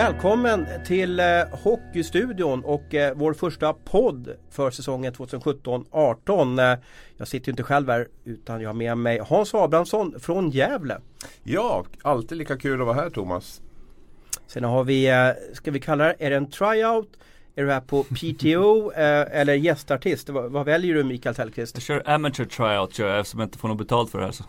Välkommen till eh, Hockeystudion och eh, vår första podd för säsongen 2017-18. Eh, jag sitter ju inte själv här utan jag har med mig Hans Abrahamsson från Gävle. Ja, alltid lika kul att vara här Thomas. Sen har vi, eh, ska vi kalla det, är det en tryout? Är du här på PTO eh, eller gästartist? Vad, vad väljer du Mikael Tellqvist? Jag kör amateur tryout kör jag eftersom jag inte får något betalt för det här. Så.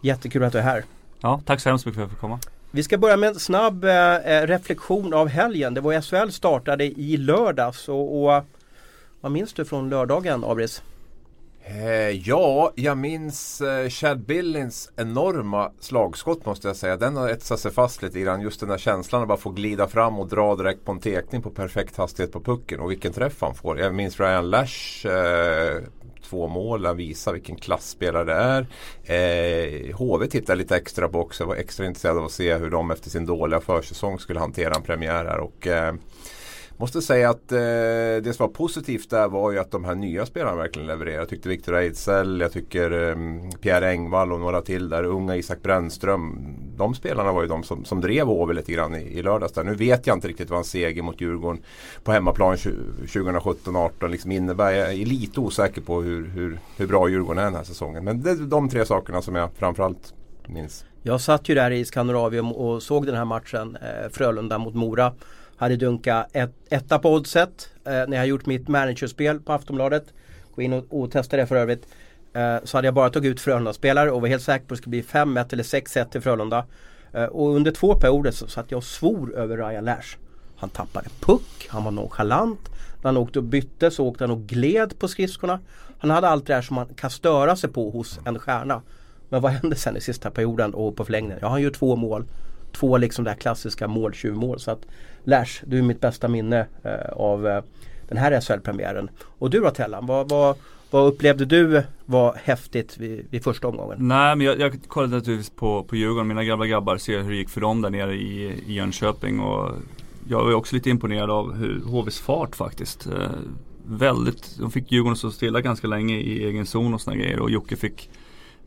Jättekul att du är här. Ja, tack så hemskt mycket för att jag fick komma. Vi ska börja med en snabb eh, eh reflektion av helgen. Det var SHL startade i lördags och, och vad minns du från lördagen Abris? Eh, ja, jag minns eh, Chad Billings enorma slagskott måste jag säga. Den har etsat sig fast lite grann. Just den där känslan att bara få glida fram och dra direkt på en tekning på perfekt hastighet på pucken. Och vilken träff han får. Jag minns Ryan Lash eh, två mål. Han visar vilken klassspelare det är. Eh, HV tittar lite extra på också. Jag var extra intresserad av att se hur de efter sin dåliga försäsong skulle hantera en premiär här. Och, eh, Måste säga att eh, det som var positivt där var ju att de här nya spelarna verkligen levererade. Jag tyckte Victor Ejdsell, jag tycker eh, Pierre Engvall och några till där. Unga Isak Brännström. De spelarna var ju de som, som drev HV lite grann i, i lördags. Där. Nu vet jag inte riktigt vad en seger mot Djurgården på hemmaplan 2017-18 liksom innebär. Jag är lite osäker på hur, hur, hur bra Djurgården är den här säsongen. Men det är de tre sakerna som jag framförallt minns. Jag satt ju där i Skandinavium och såg den här matchen, eh, Frölunda mot Mora hade dunkat ett, etta på oddset eh, när jag gjort mitt managerspel på Aftonbladet. Gå in och, och testa det för övrigt. Eh, så hade jag bara tagit ut Frölunda-spelare och var helt säker på att det skulle bli 5-1 eller 6-1 till Frölunda. Eh, och under två perioder så satt jag och svor över Ryan Lash. Han tappade puck, han var nonchalant. När han åkte och bytte så åkte han och gled på skridskorna. Han hade allt det där som man kan störa sig på hos en stjärna. Men vad hände sen i sista perioden och på förlängningen? Ja, han gör två mål två liksom där klassiska måltjuvmål. Så att Lash, du är mitt bästa minne eh, av eh, den här SHL-premiären. Och du då Tellan, vad, vad, vad upplevde du var häftigt vid, vid första omgången? Nej men jag, jag kollade naturligtvis på, på Djurgården, mina gamla grabbar, ser hur det gick för dem där nere i, i Jönköping. Och jag var också lite imponerad av hur HVs fart faktiskt. Eh, väldigt, de fick Djurgården stå stilla ganska länge i egen zon och sådana grejer. Och Jocke fick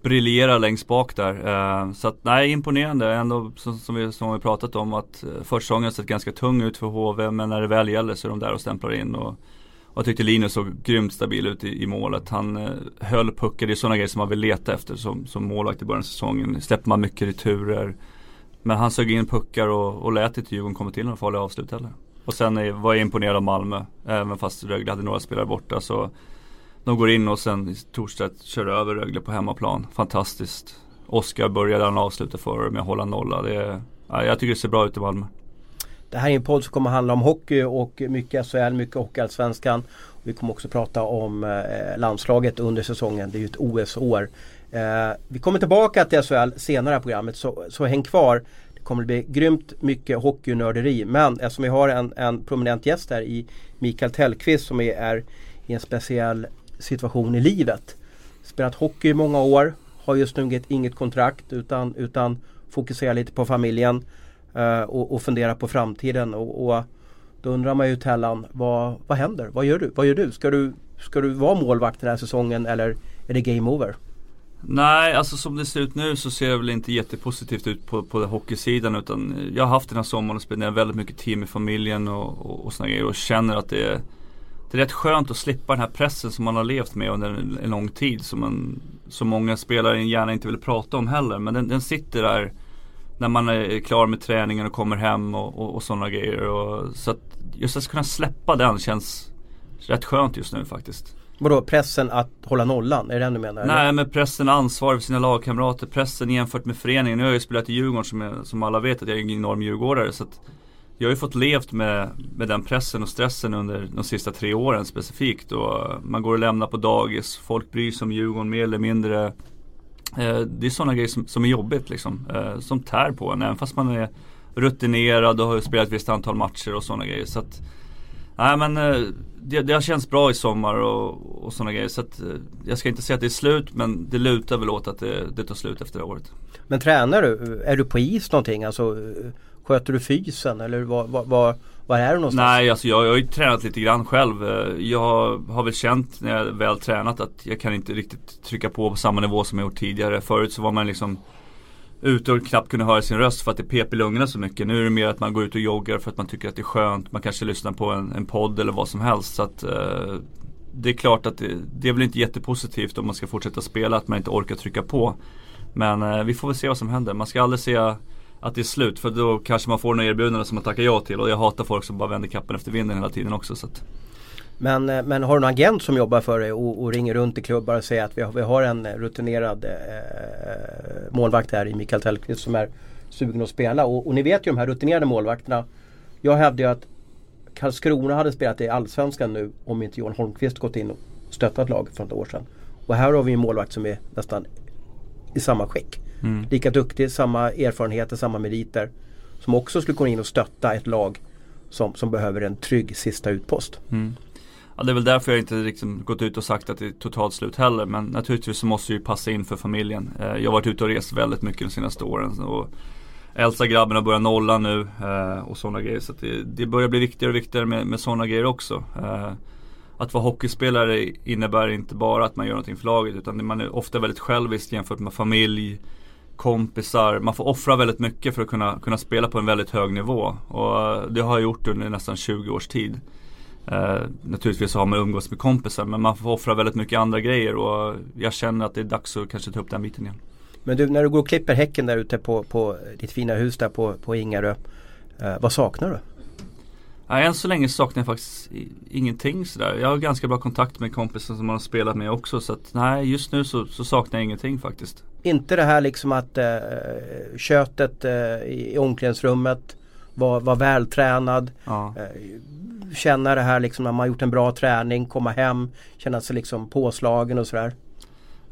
briljera längst bak där. Eh, så att nej, imponerande. Ändå som, som, vi, som vi pratat om att eh, försäsongen har sett ganska tung ut för HV men när det väl gäller så är de där och stämplar in. Och, och jag tyckte Linus såg grymt stabil ut i, i målet. Han eh, höll puckar, det är sådana grejer som man vill leta efter som, som målvakt i början av säsongen. Släpper man mycket returer. Men han sög in puckar och, och lät inte Djurgården komma till några farliga avslut heller. Och sen var jag imponerad av Malmö. Även fast Rögle hade några spelare borta så de går in och sen Torstedt torsdag kör över Rögle på hemmaplan. Fantastiskt. Oskar började han avslutade för med att hålla nolla. Det är, ja, jag tycker det ser bra ut i Malmö. Det här är en podd som kommer handla om hockey och mycket SHL, mycket Hockeyallsvenskan. Vi kommer också prata om eh, landslaget under säsongen. Det är ju ett OS-år. Eh, vi kommer tillbaka till SHL senare i programmet så, så häng kvar. Det kommer att bli grymt mycket hockeynörderi. Men eftersom vi har en, en prominent gäst här i Mikael Tellqvist som är, är i en speciell situation i livet. Spelat hockey i många år, har just nu inget kontrakt utan, utan fokuserar lite på familjen eh, och, och funderar på framtiden. Och, och, då undrar man ju Tellan, vad, vad händer? Vad gör du? Vad gör du? Ska, du? ska du vara målvakt den här säsongen eller är det game over? Nej, alltså som det ser ut nu så ser det väl inte jättepositivt ut på, på hockeysidan utan jag har haft den här sommaren och spenderat väldigt mycket tid med familjen och, och, och sådana grejer och känner att det är det är rätt skönt att slippa den här pressen som man har levt med under en, en lång tid. Som, man, som många spelare gärna inte vill prata om heller. Men den, den sitter där när man är klar med träningen och kommer hem och, och, och sådana grejer. Och, så att just att kunna släppa den känns rätt skönt just nu faktiskt. Vadå pressen att hålla nollan? Är det den du menar? Nej men pressen ansvar för sina lagkamrater. Pressen jämfört med föreningen. Nu har jag ju spelat i Djurgården som, är, som alla vet att jag är en enorm djurgårdare. Så att jag har ju fått levt med, med den pressen och stressen under de sista tre åren specifikt. Och man går och lämnar på dagis, folk bryr sig om Djurgården mer eller mindre. Eh, det är sådana grejer som, som är jobbigt liksom. Eh, som tär på en, även fast man är rutinerad och har spelat ett visst antal matcher och sådana grejer. Så att, nej men eh, det, det har känts bra i sommar och, och sådana grejer. Så att, eh, jag ska inte säga att det är slut men det lutar väl åt att det, det tar slut efter det året. Men tränar du? Är du på is någonting? Alltså Sköter du fysen eller vad, vad, vad, vad är du någonstans? Nej, alltså jag, jag har ju tränat lite grann själv. Eh, jag har väl känt när jag väl tränat att jag kan inte riktigt trycka på på samma nivå som jag gjort tidigare. Förut så var man liksom ute och knappt kunde höra sin röst för att det pep i lungorna så mycket. Nu är det mer att man går ut och joggar för att man tycker att det är skönt. Man kanske lyssnar på en, en podd eller vad som helst. Så att, eh, det är klart att det, det är väl inte jättepositivt om man ska fortsätta spela att man inte orkar trycka på. Men eh, vi får väl se vad som händer. Man ska aldrig se att det är slut för då kanske man får några erbjudanden som man tackar ja till. Och jag hatar folk som bara vänder kappen efter vinden hela tiden också. Så att. Men, eh, men har du någon agent som jobbar för dig och, och ringer runt i klubbar och säger att vi har, vi har en eh, rutinerad eh, eh, målvakt här i Mikael Tellqvist som är sugen att spela. Och, och, ni vet ju de här rutinerade målvakterna. Jag hävdar ju att Karlskrona hade spelat i Allsvenskan nu om inte Johan Holmqvist gått in och stöttat laget för några år sedan. Och här har vi en målvakt som är nästan i samma skick. Mm. Lika duktig, samma erfarenheter, samma meriter. Som också skulle gå in och stötta ett lag som, som behöver en trygg sista utpost. Mm. Ja, det är väl därför jag inte liksom gått ut och sagt att det är totalt slut heller. Men naturligtvis så måste det ju passa in för familjen. Eh, jag har varit ute och rest väldigt mycket de senaste åren. Och äldsta grabben har börjat nolla nu eh, och sådana grejer. Så det, det, börjar bli viktigare och viktigare med, med sådana grejer också. Eh, att vara hockeyspelare innebär inte bara att man gör någonting för laget utan man är ofta väldigt självisk jämfört med familj, kompisar. Man får offra väldigt mycket för att kunna, kunna spela på en väldigt hög nivå. Och det har jag gjort under nästan 20 års tid. Eh, naturligtvis har man umgås med kompisar men man får offra väldigt mycket andra grejer och jag känner att det är dags att kanske ta upp den biten igen. Men du, när du går och klipper häcken där ute på, på ditt fina hus där på, på Ingarö. Eh, vad saknar du? Ja, än så länge saknar jag faktiskt ingenting sådär. Jag har ganska bra kontakt med kompisar som man har spelat med också. Så att nej, just nu så, så saknar jag ingenting faktiskt. Inte det här liksom att eh, köttet eh, i omklädningsrummet var, var vältränad. Ja. Eh, känna det här liksom när man gjort en bra träning, komma hem, känna sig liksom påslagen och sådär.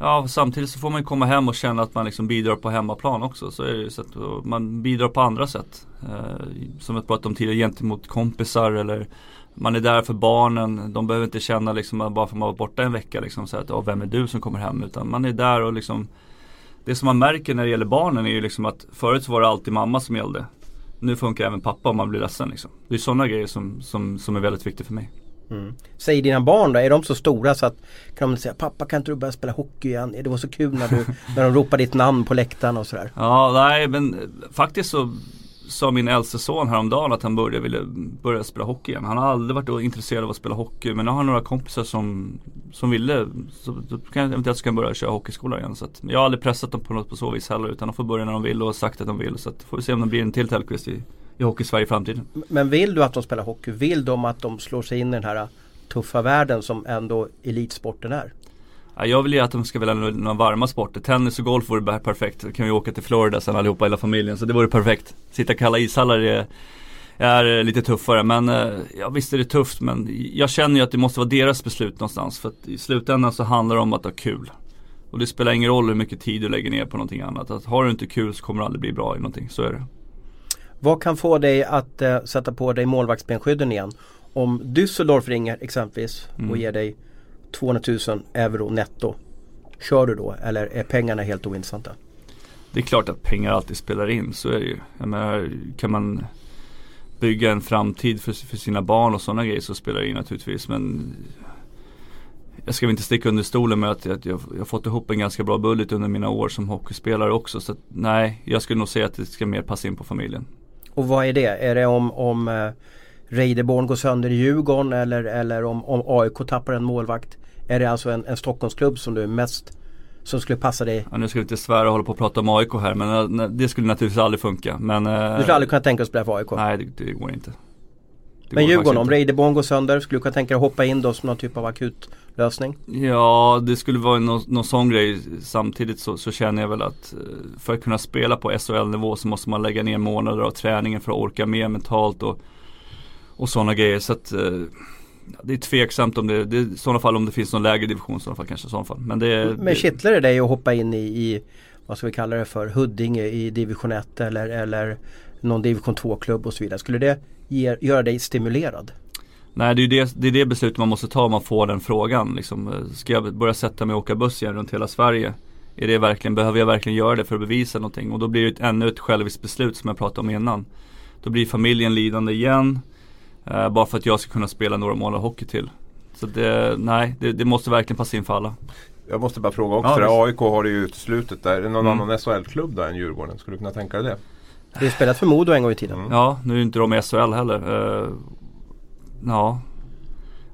Ja, samtidigt så får man komma hem och känna att man liksom bidrar på hemmaplan också. Så är det så att man bidrar på andra sätt. Eh, som jag pratade om tidigare gentemot kompisar eller man är där för barnen. De behöver inte känna liksom bara för att man var borta en vecka liksom så att oh, vem är du som kommer hem? Utan man är där och liksom Det som man märker när det gäller barnen är ju liksom att förut så var det alltid mamma som gällde. Nu funkar även pappa om man blir ledsen liksom. Det är sådana grejer som, som, som är väldigt viktigt för mig. Mm. Säg dina barn då, är de så stora så att kan de säga pappa kan inte du börja spela hockey igen? Det var så kul när, du, när de ropade ditt namn på läktaren och sådär. Ja, nej men faktiskt så sa min äldste son häromdagen att han började, ville börja spela hockey igen. Han har aldrig varit intresserad av att spela hockey men nu har han några kompisar som, som ville. Så då kan jag eventuellt ska börja köra hockeyskola igen. Så att, jag har aldrig pressat dem på något på så vis heller utan de får börja när de vill och sagt att de vill. Så att, får vi se om det blir en till Tellqvist i, i Hockey-Sverige i framtiden. Men vill du att de spelar hockey? Vill de att de slår sig in i den här tuffa världen som ändå elitsporten är? Ja, jag vill ju att de ska välja några varma sporter. Tennis och golf vore perfekt. Då kan vi åka till Florida sen allihopa, hela familjen. Så det vore perfekt. Sitta kalla ishallar är, är lite tuffare. Men eh, ja, visst är det tufft. Men jag känner ju att det måste vara deras beslut någonstans. För att i slutändan så handlar det om att ha kul. Och det spelar ingen roll hur mycket tid du lägger ner på någonting annat. Att har du inte kul så kommer du aldrig bli bra i någonting. Så är det. Vad kan få dig att uh, sätta på dig målvaktsbenskydden igen? Om Düsseldorf ringer exempelvis mm. och ger dig 200 000 euro netto. Kör du då eller är pengarna helt ointressanta? Det är klart att pengar alltid spelar in, så är det ju. Jag menar, kan man bygga en framtid för, för sina barn och sådana grejer så spelar det in naturligtvis. Men jag ska väl inte sticka under stolen med att, att jag, jag har fått ihop en ganska bra budget under mina år som hockeyspelare också. Så att, nej, jag skulle nog säga att det ska mer passa in på familjen. Och vad är det? Är det om, om uh, Reideborn går sönder i Djurgården eller, eller om, om AIK tappar en målvakt? Är det alltså en, en Stockholmsklubb som du är mest som skulle passa dig? Ja, nu ska vi inte svära och hålla på och prata om AIK här men uh, det skulle naturligtvis aldrig funka. Men, uh, du skulle aldrig kunna tänka dig att spela för AIK? Nej det, det går inte. Det men Djurgården, om Reideborn går sönder, skulle du kunna tänka dig att hoppa in då som någon typ av akutlösning? Ja, det skulle vara någon, någon sån grej. Samtidigt så, så, känner jag väl att eh, för att kunna spela på SHL-nivå så måste man lägga ner månader av träningen för att orka med mentalt och, och sådana grejer. Så att det är tveksamt om det, det i sådana fall om det finns någon lägre division i sådana fall kanske i sådana fall. Men, det, Men kittlar det dig att hoppa in i, i, vad ska vi kalla det för, Huddinge i division 1 eller, eller någon division 2-klubb och så vidare. Skulle det ge, göra dig stimulerad? Nej det är det, det är det beslutet man måste ta om man får den frågan. Liksom, ska jag börja sätta mig och åka buss igen runt hela Sverige? Är det verkligen, behöver jag verkligen göra det för att bevisa någonting? Och då blir det ett, ännu ett själviskt beslut som jag pratade om innan. Då blir familjen lidande igen. Uh, bara för att jag ska kunna spela några månader hockey till. Så det, nej, det, det, måste verkligen passa in för alla. Jag måste bara fråga också, Ja, för. AIK har det ju uteslutet där. Är det någon Mm. annan SHL-klubb där än Djurgården? Skulle du kunna tänka dig det? Du har spelat för Modo en gång i tiden. Mm. Ja, nu är inte de i SHL heller. Uh, ja,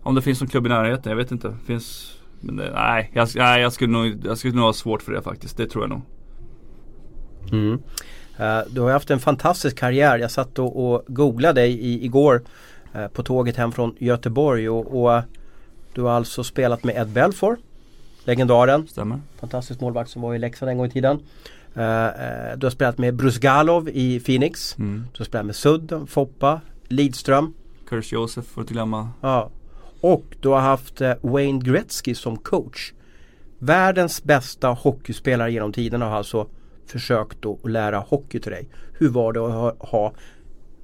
om det finns någon klubb i närheten, jag vet inte. Finns, men det, nej, jag, nej jag, skulle nog, jag skulle nog ha svårt för det faktiskt. Det tror jag nog. Mm. Eh, du har haft en fantastisk karriär. Jag satt och, och googlade dig i, igår eh, på tåget hem från Göteborg och, och du har alltså spelat med Ed Belfour, legendaren, Stämmer? fantastisk målvakt som var i Leksand en gång i tiden. Eh, du har spelat med Bruce Galov i Phoenix. Mm. Du har spelat med Sudden, Foppa, Lidström. Kurs Josef får du inte glömma. Ja. Och du har haft eh, Wayne Gretzky som coach. Världens bästa hockeyspelare genom tiderna har alltså försökt att lära hockey till dig. Hur var det att ha, ha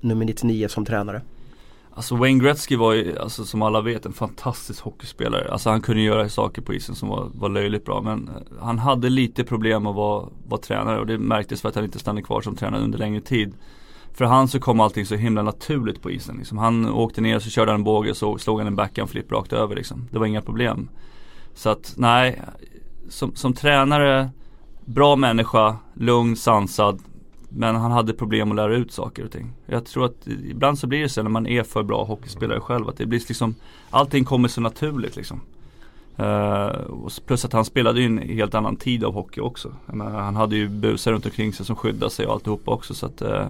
nummer 99 som tränare? Alltså Wayne Gretzky var ju, alltså, som alla vet, en fantastisk hockeyspelare. Alltså han kunde göra saker på isen som var, var löjligt bra. Men eh, han hade lite problem att vara, vara tränare och det märktes för att han inte stannade kvar som tränare under längre tid. För han så kom allting så himla naturligt på isen. Liksom. Han åkte ner så körde han en båge och så slog han en backhand flip rakt över. Liksom. Det var inga problem. Så att nej, som, som tränare, bra människa, lugn, sansad. Men han hade problem att lära ut saker och ting. Jag tror att ibland så blir det så när man är för bra hockeyspelare själv att det blir liksom Allting kommer så naturligt liksom. Uh, plus att han spelade ju en helt annan tid av hockey också. Menar, han hade ju busar runt omkring sig som skyddade sig och alltihopa också så att uh,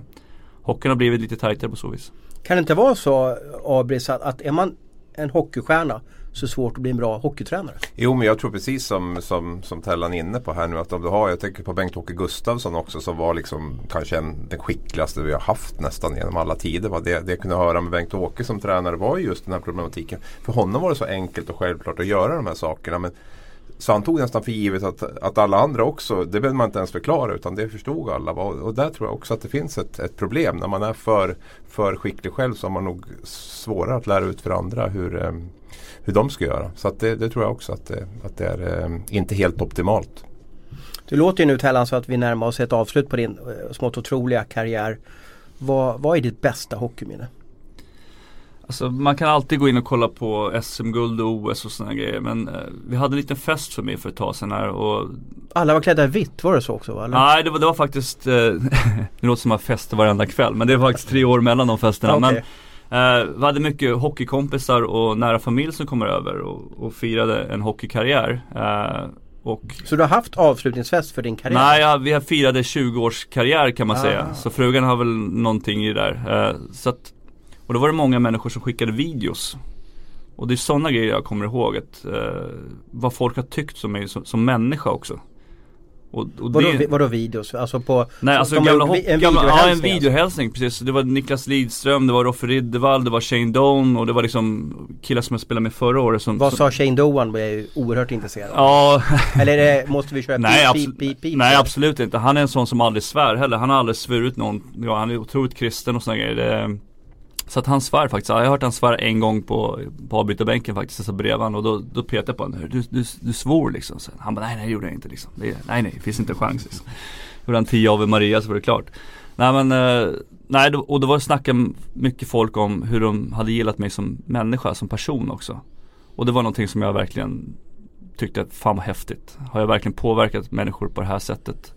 Hockeyn har blivit lite tajtare på så vis. Kan det inte vara så Abris att, att är man en hockeystjärna så är det svårt att bli en bra hockeytränare? Jo men jag tror precis som, som, som Tellan är inne på här nu att om du har, jag tänker på Bengt-Åke Gustafsson också som var liksom kanske en, den skickligaste vi har haft nästan genom alla tider. Va? Det, det jag kunde höra med Bengt-Åke som tränare var ju just den här problematiken. För honom var det så enkelt och självklart att göra de här sakerna. Men, så han tog nästan för givet att, att alla andra också, det behövde man inte ens förklara utan det förstod alla. Och, och där tror jag också att det finns ett, ett problem. När man är för, för skicklig själv så har man nog svårare att lära ut för andra hur, ehm, hur de ska göra. Så att det, det tror jag också att det, att det är ehm, inte helt optimalt. Det låter ju nu Tellan så att vi närmar oss ett avslut på din eh, smått otroliga karriär. Vad, vad är ditt bästa hockeyminne? Alltså man kan alltid gå in och kolla på SM-guld och OS och sådana grejer men eh, vi hade en liten fest för mig för ett tag sedan här och Alla var klädda i vitt, var det så också? va, Eller? Nej det var, det var faktiskt, eh, det låter som att fester varenda kväll men det var faktiskt tre år mellan de festerna. Okej. Men eh, vi hade mycket hockeykompisar och nära familj som kommer över och, och firade en hockeykarriär. Eh, och Så du har haft avslutningsfest för din karriär? Nej, ja, vi har firade 20-årskarriär kan man Ah. säga. Så frugan har väl någonting i det där. Eh, så att, och då var det många människor som skickade videos. Och det är sådana grejer jag kommer ihåg. Att, eh, vad folk har tyckt om mig som, som människa också. Och, och Vadå, det, vadå videos? Alltså på... Nej så alltså gamla, gjort en gamla ja, en videohälsning alltså. videohälsning precis. Det var Niklas Lidström, det var Roffe Riddervall, det var Shane Doan och det var liksom killar som jag spelade med förra året som Vad som, sa Shane Doan? Jag är ju oerhört intresserad av. Ja, Eller det, måste vi köra Nej, pip, pip, pip, pip? nej absolut inte. Han är en sån som aldrig svär heller. Han har aldrig svurit någon. Ja, han är otroligt kristen och såna grejer. Det, så att han svär faktiskt. Jag har hört han svära en gång på, på avbytarbänken faktiskt. alltså bredvid och då, då petade jag på honom. Du, du, du svor liksom. Så han bara nej nej det gjorde jag inte liksom. Det, nej nej det finns inte en chans liksom. Gjorde han tio av Maria så var det klart. Nej men eh, Nej och då var det snacka mycket folk om hur de hade gillat mig som människa, som person också. Och det var någonting som jag verkligen tyckte, fan vad häftigt. Har jag verkligen påverkat människor på det här sättet?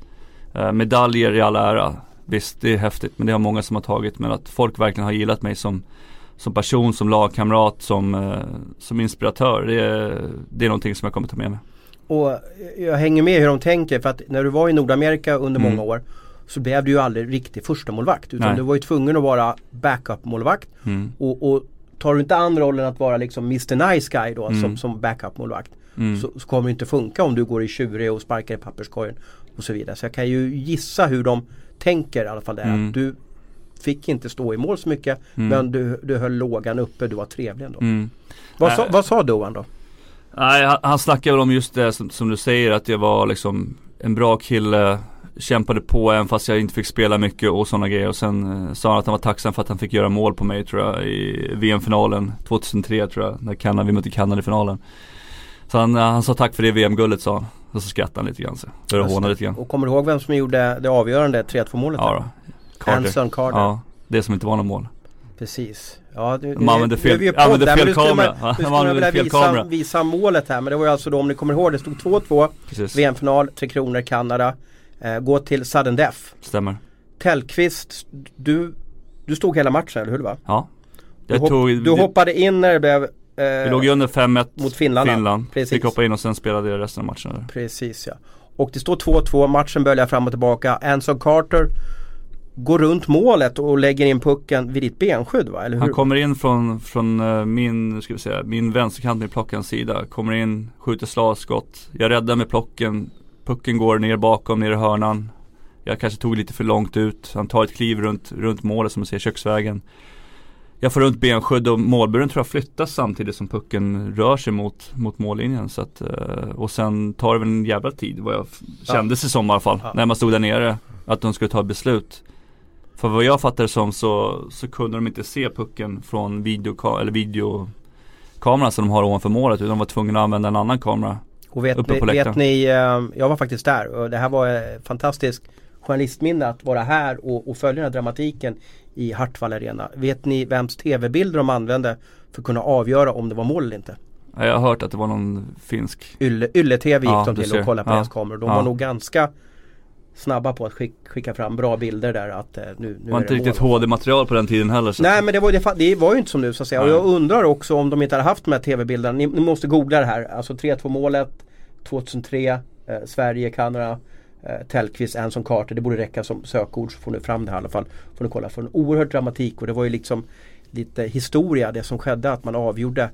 Eh, medaljer i all ära, visst det är häftigt men det har många som har tagit. Men att folk verkligen har gillat mig som, som person, som lagkamrat, som, eh, som inspiratör. Det är, det är någonting som jag kommer ta med mig. Och jag hänger med hur de tänker för att när du var i Nordamerika under Mm. många år så blev du ju aldrig riktig första målvakt utan Nej. du var ju tvungen att vara backup-målvakt. Mm. Och, och tar du inte an rollen att vara liksom Mr Nice Guy då Mm. som, som backup-målvakt Mm. så, så kommer det inte funka om du går i tjurig och sparkar i papperskorgen och så vidare. Så jag kan ju gissa hur de tänker i alla fall där. Mm. Du fick inte stå i mål så mycket Mm. men du, du höll lågan uppe, du var trevlig ändå. Mm. Vad, sa, Nej. vad sa Doan då? Nej, han, han snackade väl om just det som, som du säger att jag var liksom en bra kille Kämpade på även fast jag inte fick spela mycket och sådana grejer och sen eh, sa han att han var tacksam för att han fick göra mål på mig tror jag i VM-finalen 2003 tror jag när Kanada, vi mötte Kanada i finalen Så han, han sa tack för det VM-guldet sa han och så skrattade han lite grann började håna lite grann Och kommer du ihåg vem som gjorde det avgörande 3-2 målet? Ja då Carter Anson Carter. Ja, det som inte var något mål Precis. Ja, du, De använde fel- nu använde där, fel nu kamera. Man, nu skulle man vilja visa, visa målet här men det var ju alltså då om ni kommer ihåg det stod 2-2 Precis, VM-final, Tre Kronor, Kanada. Eh, gå till sudden death. stämmer. Tellqvist, du, du stod hela matchen eller hur det var? Ja. Du, hopp, tog, du hoppade in när det blev eh, vi låg ju under 5-1 mot Finland. Finland. Precis. Fick hoppa in och sen spelade jag resten av matchen. Där. Precis ja. Och det står 2-2, matchen böljar fram och tillbaka. Anson Carter går runt målet och lägger in pucken vid ditt benskydd va? Eller hur? Han kommer in från, från eh, min, ska vi säga, min vänsterkant med plockens sida. Kommer in, skjuter slagskott. Jag räddar med plocken. Pucken går ner bakom, ner i hörnan. Jag kanske tog lite för långt ut. Han tar ett kliv runt, runt målet som man ser köksvägen. Jag får runt benskydd och målburen tror jag flyttas samtidigt som pucken rör sig mot, mot mållinjen. Så att, eh, och sen tar det väl en jävla tid vad jag Ja. kände sig som i alla fall. Ja. När man stod där nere. Att de skulle ta beslut. För vad jag fattade som så, så kunde de inte se pucken från videoka- eller videokameran som de har ovanför målet. Utan de var tvungna att använda en annan kamera. Och vet, uppe ni, på vet ni, eh, jag var faktiskt där och det här var fantastiskt journalistminne att vara här och, och följa den här dramatiken i Hartwall Arena. Vet ni vems tv-bilder de använde för att kunna avgöra om det var mål eller inte? Ja, Jag har hört att det var någon finsk. Ylle, Ylle-TV gick Ja, de till och kollade på Ja. deras kameror. De Ja. var nog ganska snabba på att skick, skicka fram bra bilder där att eh, nu, nu var inte det riktigt. HD-material på den tiden heller. Så Nej men det var, det, det var ju inte som nu så att säga. Och jag undrar också om de inte hade haft de här tv-bilderna. Ni, ni måste googla det här. Alltså 3-2 målet 2003 eh, Sverige, Kanada eh, Tellqvist, Anson Carter. Det borde räcka som sökord så får ni fram det här i alla fall. Får ni kolla. För en oerhörd dramatik och det var ju liksom lite historia det som skedde att man avgjorde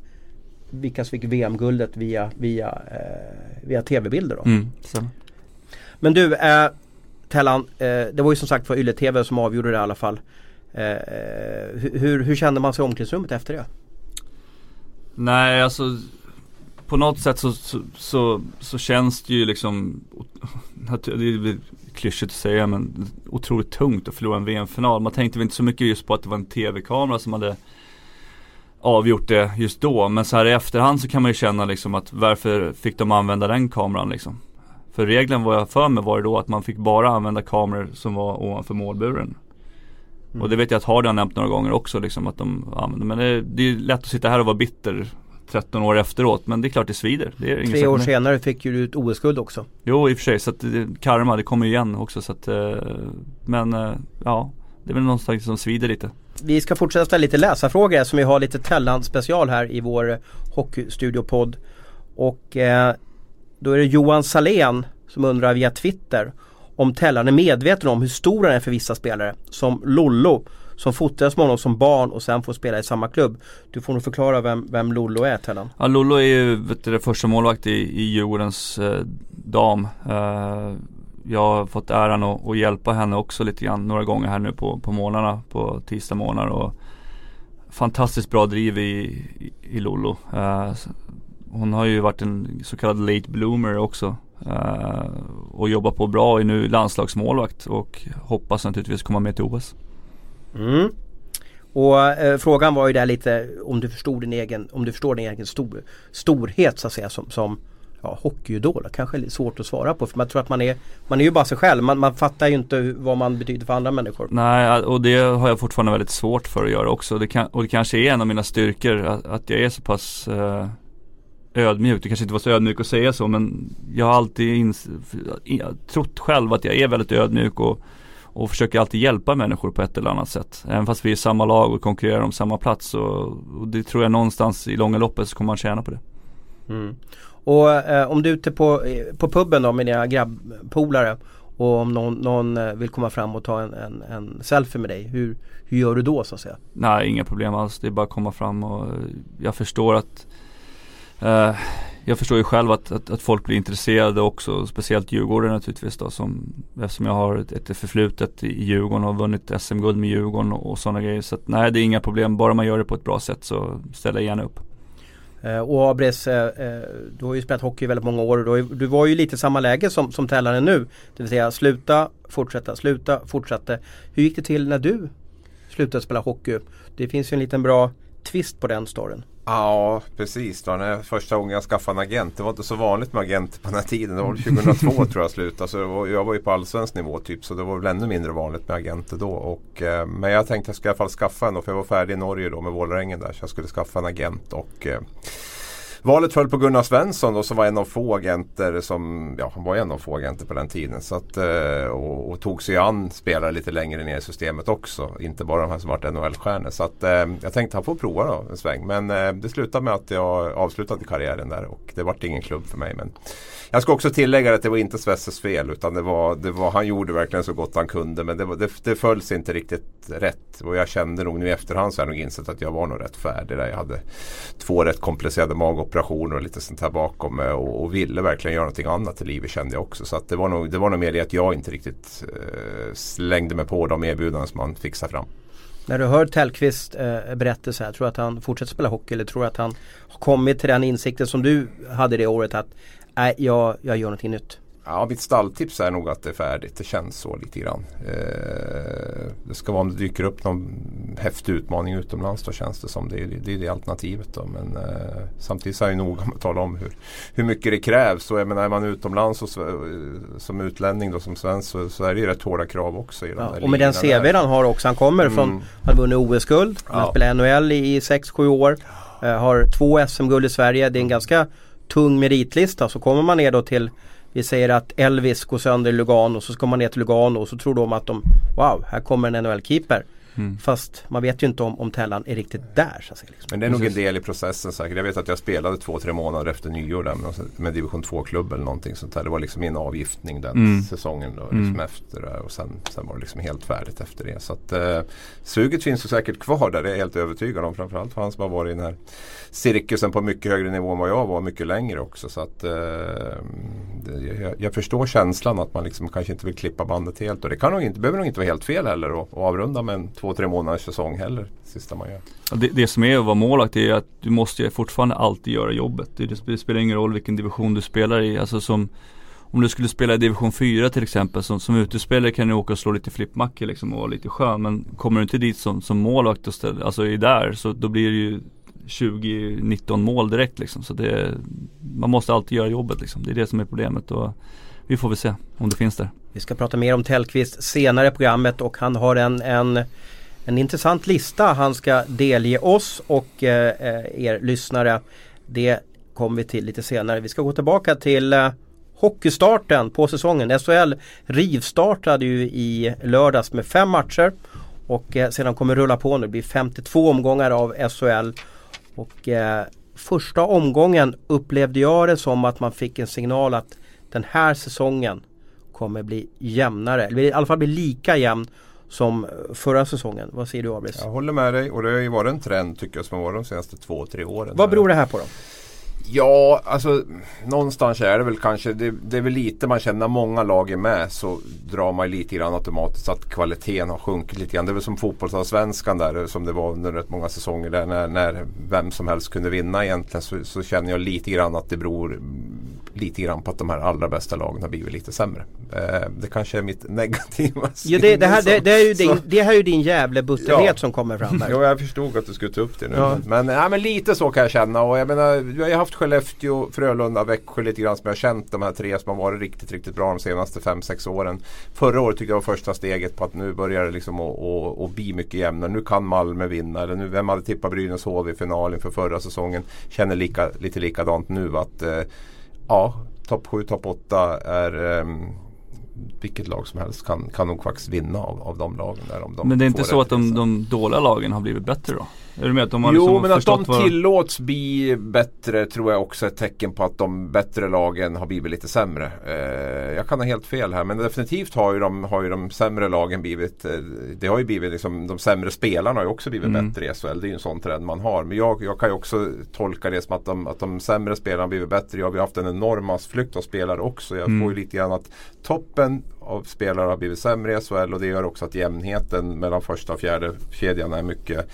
vilka som fick VM-guldet via, via, eh, via tv-bilder då. Mm. Men du, eh, Tellan, eh, det var ju som sagt för Yle TV som avgjorde det i alla fall. Eh, eh, hur- hur, kände man sig i omklädningsrummet efter det? Nej alltså på något sätt så, så, så, så känns det ju liksom Det är klyschigt att säga men otroligt tungt att förlora en VM-final. Man tänkte väl inte så mycket just på att det var en tv-kamera som hade avgjort det just då. Men så här i efterhand så kan man ju känna liksom att varför fick de använda den kameran liksom? För regeln vad jag för mig var då att man fick bara använda kameror som var ovanför målburen. Mm. Och det vet jag att Hardy har nämnt några gånger också liksom att de använder. Men det, det är lätt att sitta här och vara bitter 13 år efteråt. Men det är klart det svider. Det är Tre år senare fick ju du ett OS-guld också. Jo i och för sig. Så att karma det kommer ju igen också. Så att, eh, men eh, ja. Det är väl någonstans som svider lite. Vi ska fortsätta ställa lite läsarfrågor som vi har lite Tellan special här i vår Hockeystudio-podd. Och eh, då är det Johan Salén som undrar via Twitter om Tellan är medveten om hur stor han är för vissa spelare. Som Lollo som fotades med honom som barn och sen får spela i samma klubb. Du får nog förklara vem, vem Lollo är Tellan. Ja, Lollo är ju vet du, det första målvakt i, i Djurgårdens eh, dam. Eh, jag har fått äran att, att hjälpa henne också lite grann några gånger här nu på, på morgnarna, på tisdag månader. och fantastiskt bra driv i, i, i Lollo. Eh, hon har ju varit en så kallad late bloomer också. Eh, och jobbar på bra och är nu landslagsmålvakt och hoppas naturligtvis komma med till OS. Mm. Och eh, frågan var ju där lite om du förstod din egen, om du förstår din egen stor, storhet så att säga som, som ja, hockeyidol. Kanske är lite svårt att svara på för man tror att man är, man är ju bara sig själv. Man, man fattar ju inte vad man betyder för andra människor. Nej, och det har jag fortfarande väldigt svårt för att göra också. Det kan, och det kanske är en av mina styrkor att, att jag är så pass eh, ödmjuk. Det kanske inte var så ödmjuk att säga så men jag har alltid ins- trott själv att jag är väldigt ödmjuk och, och försöker alltid hjälpa människor på ett eller annat sätt. Även fast vi är samma lag och konkurrerar om samma plats. Och, och det tror jag någonstans i långa loppet så kommer man tjäna på det. Mm. Och eh, om du är ute på, eh, på puben då med dina grabbpolare och om någon, någon eh, vill komma fram och ta en, en, en selfie med dig. Hur, hur gör du då så att säga? Nej, inga problem alls. Det är bara att komma fram och eh, jag förstår att eh, Jag förstår ju själv att, att, att folk blir intresserade också, speciellt Djurgården naturligtvis då som Eftersom jag har ett, ett förflutet i Djurgården och har vunnit SM-guld med Djurgården och, och sådana grejer. Så att, nej, det är inga problem. Bara man gör det på ett bra sätt så ställer jag gärna upp. Eh, och Abres, eh, eh du har ju spelat hockey i väldigt många år och du, du var ju lite i samma läge som, som Tellan nu. Det vill säga sluta, fortsätta, sluta, fortsätta. Hur gick det till när du slutade spela hockey? Det finns ju en liten bra twist på den storyn. Ja precis. Då, när första gången jag skaffade en agent. Det var inte så vanligt med agenter på den här tiden. Det var 2002 tror jag slut. Alltså, jag var ju på allsvensk nivå typ. Så det var väl ännu mindre vanligt med agenter då. Och, eh, men jag tänkte att jag skulle i alla fall skaffa en. Då, för jag var färdig i Norge då med Vålerengen där. Så jag skulle skaffa en agent. Och, eh, Valet föll på Gunnar Svensson då, som var en av få agenter som, ja han var en av få agenter på den tiden. Så att, eh, och, och tog sig an spelare lite längre ner i systemet också. Inte bara de här som varit NHL-stjärnor. Så att, eh, jag tänkte han får prova då en sväng. Men eh, det slutade med att jag avslutade karriären där och det vart ingen klubb för mig. Men jag ska också tillägga att det var inte Svesses fel utan det var, det var, han gjorde verkligen så gott han kunde. Men det, var, det, det följs inte riktigt rätt. Och jag kände nog nu i efterhand så har jag nog insett att jag var nog rätt färdig där. Jag hade två rätt komplicerade magoperationer och lite sånt här bakom mig. Och, och, ville verkligen göra någonting annat i livet kände jag också. Så det, var nog, det var nog mer det att jag inte riktigt eh, slängde mig på de erbjudanden som man fixade fram. När du hör Tellqvist eh, berättelse här, tror du att han fortsätter spela hockey eller tror du att han har kommit till den insikten som du hade det året att nej, jag, jag gör någonting nytt? Ja, mitt stalltips är nog att det är färdigt. Det känns så lite grann. Eh, det ska vara om det dyker upp någon häftig utmaning utomlands då känns det som det är det, är det alternativet. Då. Men eh, samtidigt är jag noga med att tala om hur, hur mycket det krävs. Och jag menar, är man utomlands och, som utlänning då som svensk så, så är det ju rätt hårda krav också. I ja, och med den CV han har också. Han kommer mm. från, han har vunnit OS-guld. Han har spelat NHL i 6-7 år. Eh, har två SM-guld i Sverige. Det är en ganska tung meritlista. Så kommer man ner då till vi säger att Elvis går sönder i Lugano och så ska man ner till Lugano och så tror de att de Wow, här kommer en NHL-keeper. Mm. Fast man vet ju inte om, om Tellan är riktigt där. Så att säga, liksom. Men det är nog en del i processen säkert. Jag vet att jag spelade två, tre månader efter nyår där med, med division 2-klubb eller någonting sånt där. Det var liksom min avgiftning den mm. säsongen då, liksom mm. efter det. Och sen, sen var det liksom helt färdigt efter det. Så att eh, suget finns ju säkert kvar där, det är jag helt övertygad om. Framförallt för han som har varit i den här cirkusen på mycket högre nivå än vad jag var, mycket längre också. Så att eh, det, jag, jag, förstår känslan att man liksom kanske inte vill klippa bandet helt. Och det kan nog inte, behöver nog inte vara helt fel heller att avrunda med en två, tre månaders säsong heller. Sista man gör. Det, det, som är att vara målvakt är att du måste fortfarande alltid göra jobbet. Det, det, spelar ingen roll vilken division du spelar i. Alltså som, om du skulle spela i division 4 till exempel som, som utespelare kan du åka och slå lite flippmackor liksom och vara lite skön. Men kommer du inte dit som, som målvakt och ställ, alltså är där så då blir det ju 20-19 mål direkt liksom. Så det, man måste alltid göra jobbet liksom. Det är det som är problemet och vi får väl se om det finns där. Vi ska prata mer om Tellqvist senare i programmet och han har en, en, en intressant lista han ska delge oss och eh, eh er lyssnare. Det kommer vi till lite senare. Vi ska gå tillbaka till eh, hockeystarten på säsongen. SHL rivstartade ju i lördags med fem matcher och eh, sedan kommer rulla på nu. Det blir 52 omgångar av SHL och eh, första omgången upplevde jag det som att man fick en signal att den här säsongen kommer bli jämnare, eller i alla fall bli lika jämn som förra säsongen. Vad säger du Abris? Jag håller med dig och det har ju varit en trend tycker jag som har varit de senaste två, tre åren. Vad beror det här på då? Ja, alltså någonstans är det väl kanske, det, det, är väl lite man känner när många lag är med så drar man lite grann automatiskt att kvaliteten har sjunkit lite grann. Det är väl som fotbollsallsvenskan där som det var under rätt många säsonger där när, när vem som helst kunde vinna egentligen så, så, känner jag lite grann att det beror lite grann på att de här allra bästa lagen har blivit lite sämre. Eh, det kanske är mitt negativa ja, det, det, här, det, det, är ju din, det här är ju din jävla butterhet ja. som kommer fram här. jo, jag förstod att du skulle ta upp det nu. Ja. Men, ja, men lite så kan jag känna och jag menar, jag har haft Skellefteå, Frölunda, Växjö lite grann som jag har känt de här tre som har varit riktigt, riktigt bra de senaste 5-6 åren. Förra året tyckte jag var första steget på att nu börjar det liksom att bli mycket jämnare. Nu kan Malmö vinna. Eller nu, vem hade tippat Brynäs HV i finalen för förra säsongen? Känner lika, lite likadant nu att eh, ja, topp 7, topp 8 är um, vilket lag som helst kan, kan nog faktiskt vinna av, av de lagen. Där, om de Men det är inte så att de, de dåliga lagen har blivit bättre då? Är du med att de har Jo liksom men att de vad... tillåts bli bättre tror jag också är ett tecken på att de bättre lagen har blivit lite sämre. Eh, jag kan ha helt fel här men definitivt har ju de, har ju de sämre lagen blivit eh, Det har ju blivit liksom de sämre spelarna har ju också blivit mm. bättre i SHL. Det är ju en sån trend man har. Men jag, jag kan ju också tolka det som att de, att de sämre spelarna har blivit bättre. Jag har haft en enorm massflykt av spelare också. Jag mm. får ju lite grann att toppen av spelare har blivit sämre i SHL och det gör också att jämnheten mellan första och fjärde kedjan är mycket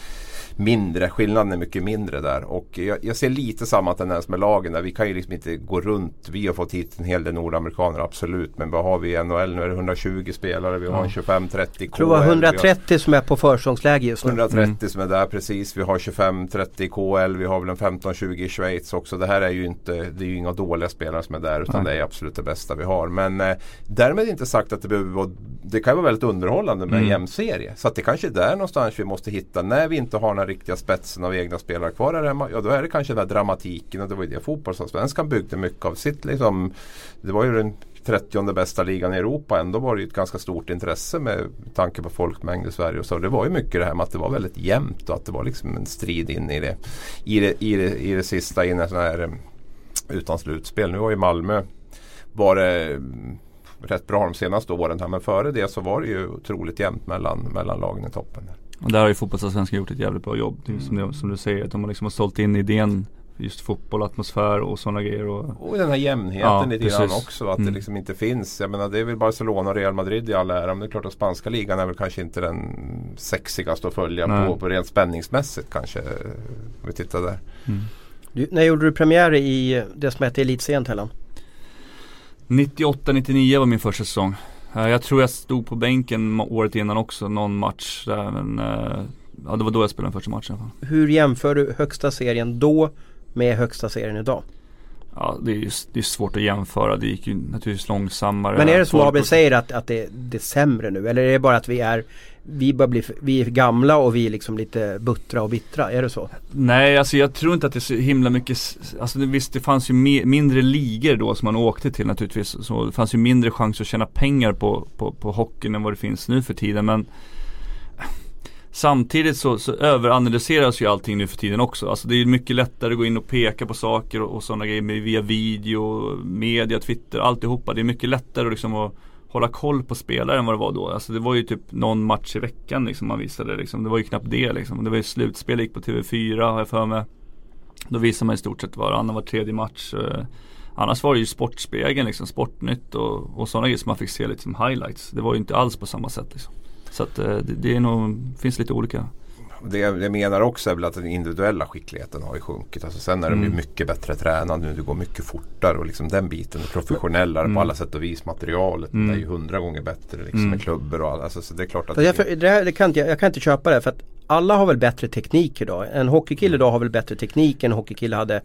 mindre. Skillnaden är mycket mindre där. Och jag, jag, ser lite samma tendens med lagen där. Vi kan ju liksom inte gå runt. Vi har fått hit en hel del nordamerikaner absolut. Men vad har vi i NHL? Nu är det 120 spelare. Vi har ja. 25-30 KL. tror det var 130 som är på försäsongsläge just nu. 130 mm. som är där precis. Vi har 25-30 KL. Vi har väl en 15-20 i Schweiz också. Det här är ju inte, det är ju inga dåliga spelare som är där. Utan Nej. det är absolut det bästa vi har. Men eh, därmed inte sagt att det behöver vara Det kan vara väldigt underhållande med mm. en jämn serie. Så att det kanske är där någonstans vi måste hitta. När vi inte har några riktiga spetsen av egna spelare kvar här hemma. Ja då är det kanske den där dramatiken och det var ju det fotbollsallsvenskan byggde mycket av sitt liksom. Det var ju den 30 bästa ligan i Europa. Ändå var det ju ett ganska stort intresse med tanke på folkmängd i Sverige. Och så. Det var ju mycket det här med att det var väldigt jämnt och att det var liksom en strid in i det, i det, i det, i det sista in i sån här eh, utan slutspel. Nu har ju Malmö varit mm, rätt bra de senaste åren här men före det så var det ju otroligt jämnt mellan, mellan lagen i toppen. Och där har ju fotbollsallsvenskan gjort ett jävligt bra jobb. Mm. Som, det, som, du säger, att de har liksom har sålt in idén just fotboll, atmosfär och sådana grejer. Och, och den här jämnheten ja, lite grann också. Att mm. det liksom inte finns. Jag menar det är väl Barcelona och Real Madrid i all ära. Men det är klart att spanska ligan är väl kanske inte den sexigaste att följa på, på rent spänningsmässigt kanske. Om vi tittar där. Mm. Du, när gjorde du premiär i det som hette Elitserien Tellan? 98-99 var min första säsong. Eh, jag tror jag stod på bänken året innan också, någon match där men eh, Ja det var då jag spelade den första matchen i alla fall. Hur jämför du högsta serien då med högsta serien idag? Ja det är, det är svårt att jämföra. Det gick ju naturligtvis långsammare. Men är det som Abel säger att, att det, det är sämre nu? Eller är det bara att vi är vi, börjar bli, vi är gamla och vi är liksom lite buttra och bittra, är det så? Nej, alltså jag tror inte att det är så himla mycket, alltså visst det fanns ju me, mindre ligor då som man åkte till naturligtvis. Så det fanns ju mindre chans att tjäna pengar på, på, på hockeyn än vad det finns nu för tiden. Men Samtidigt så, så överanalyseras ju allting nu för tiden också. Alltså det är mycket lättare att gå in och peka på saker och, och sådana grejer via video, media, Twitter, alltihopa. Det är mycket lättare liksom att hålla koll på spelare än vad det var då. Alltså det var ju typ någon match i veckan liksom man visade liksom. Det var ju knappt det liksom. Det var ju slutspel, gick på TV4 har jag för mig. Då visade man i stort sett varannan var tredje match. Eh, annars var det ju Sportspegeln liksom, Sportnytt och, och sådana grejer som man fick se lite som highlights. Det var ju inte alls på samma sätt liksom. Så att eh, det, det är nog, finns lite olika. Det jag menar också är väl att den individuella skickligheten har ju sjunkit. Alltså sen är mm. de ju mycket bättre tränade nu. Det går mycket fortare och liksom den biten. Professionellare mm. på alla sätt och vis. Materialet mm. är ju hundra gånger bättre liksom mm. med klubbor och allt. Alltså, så det är klart att jag, för, det här, det kan inte, jag kan inte köpa det för att alla har väl bättre teknik idag. En hockeykille idag har väl bättre teknik än en hockeykille hade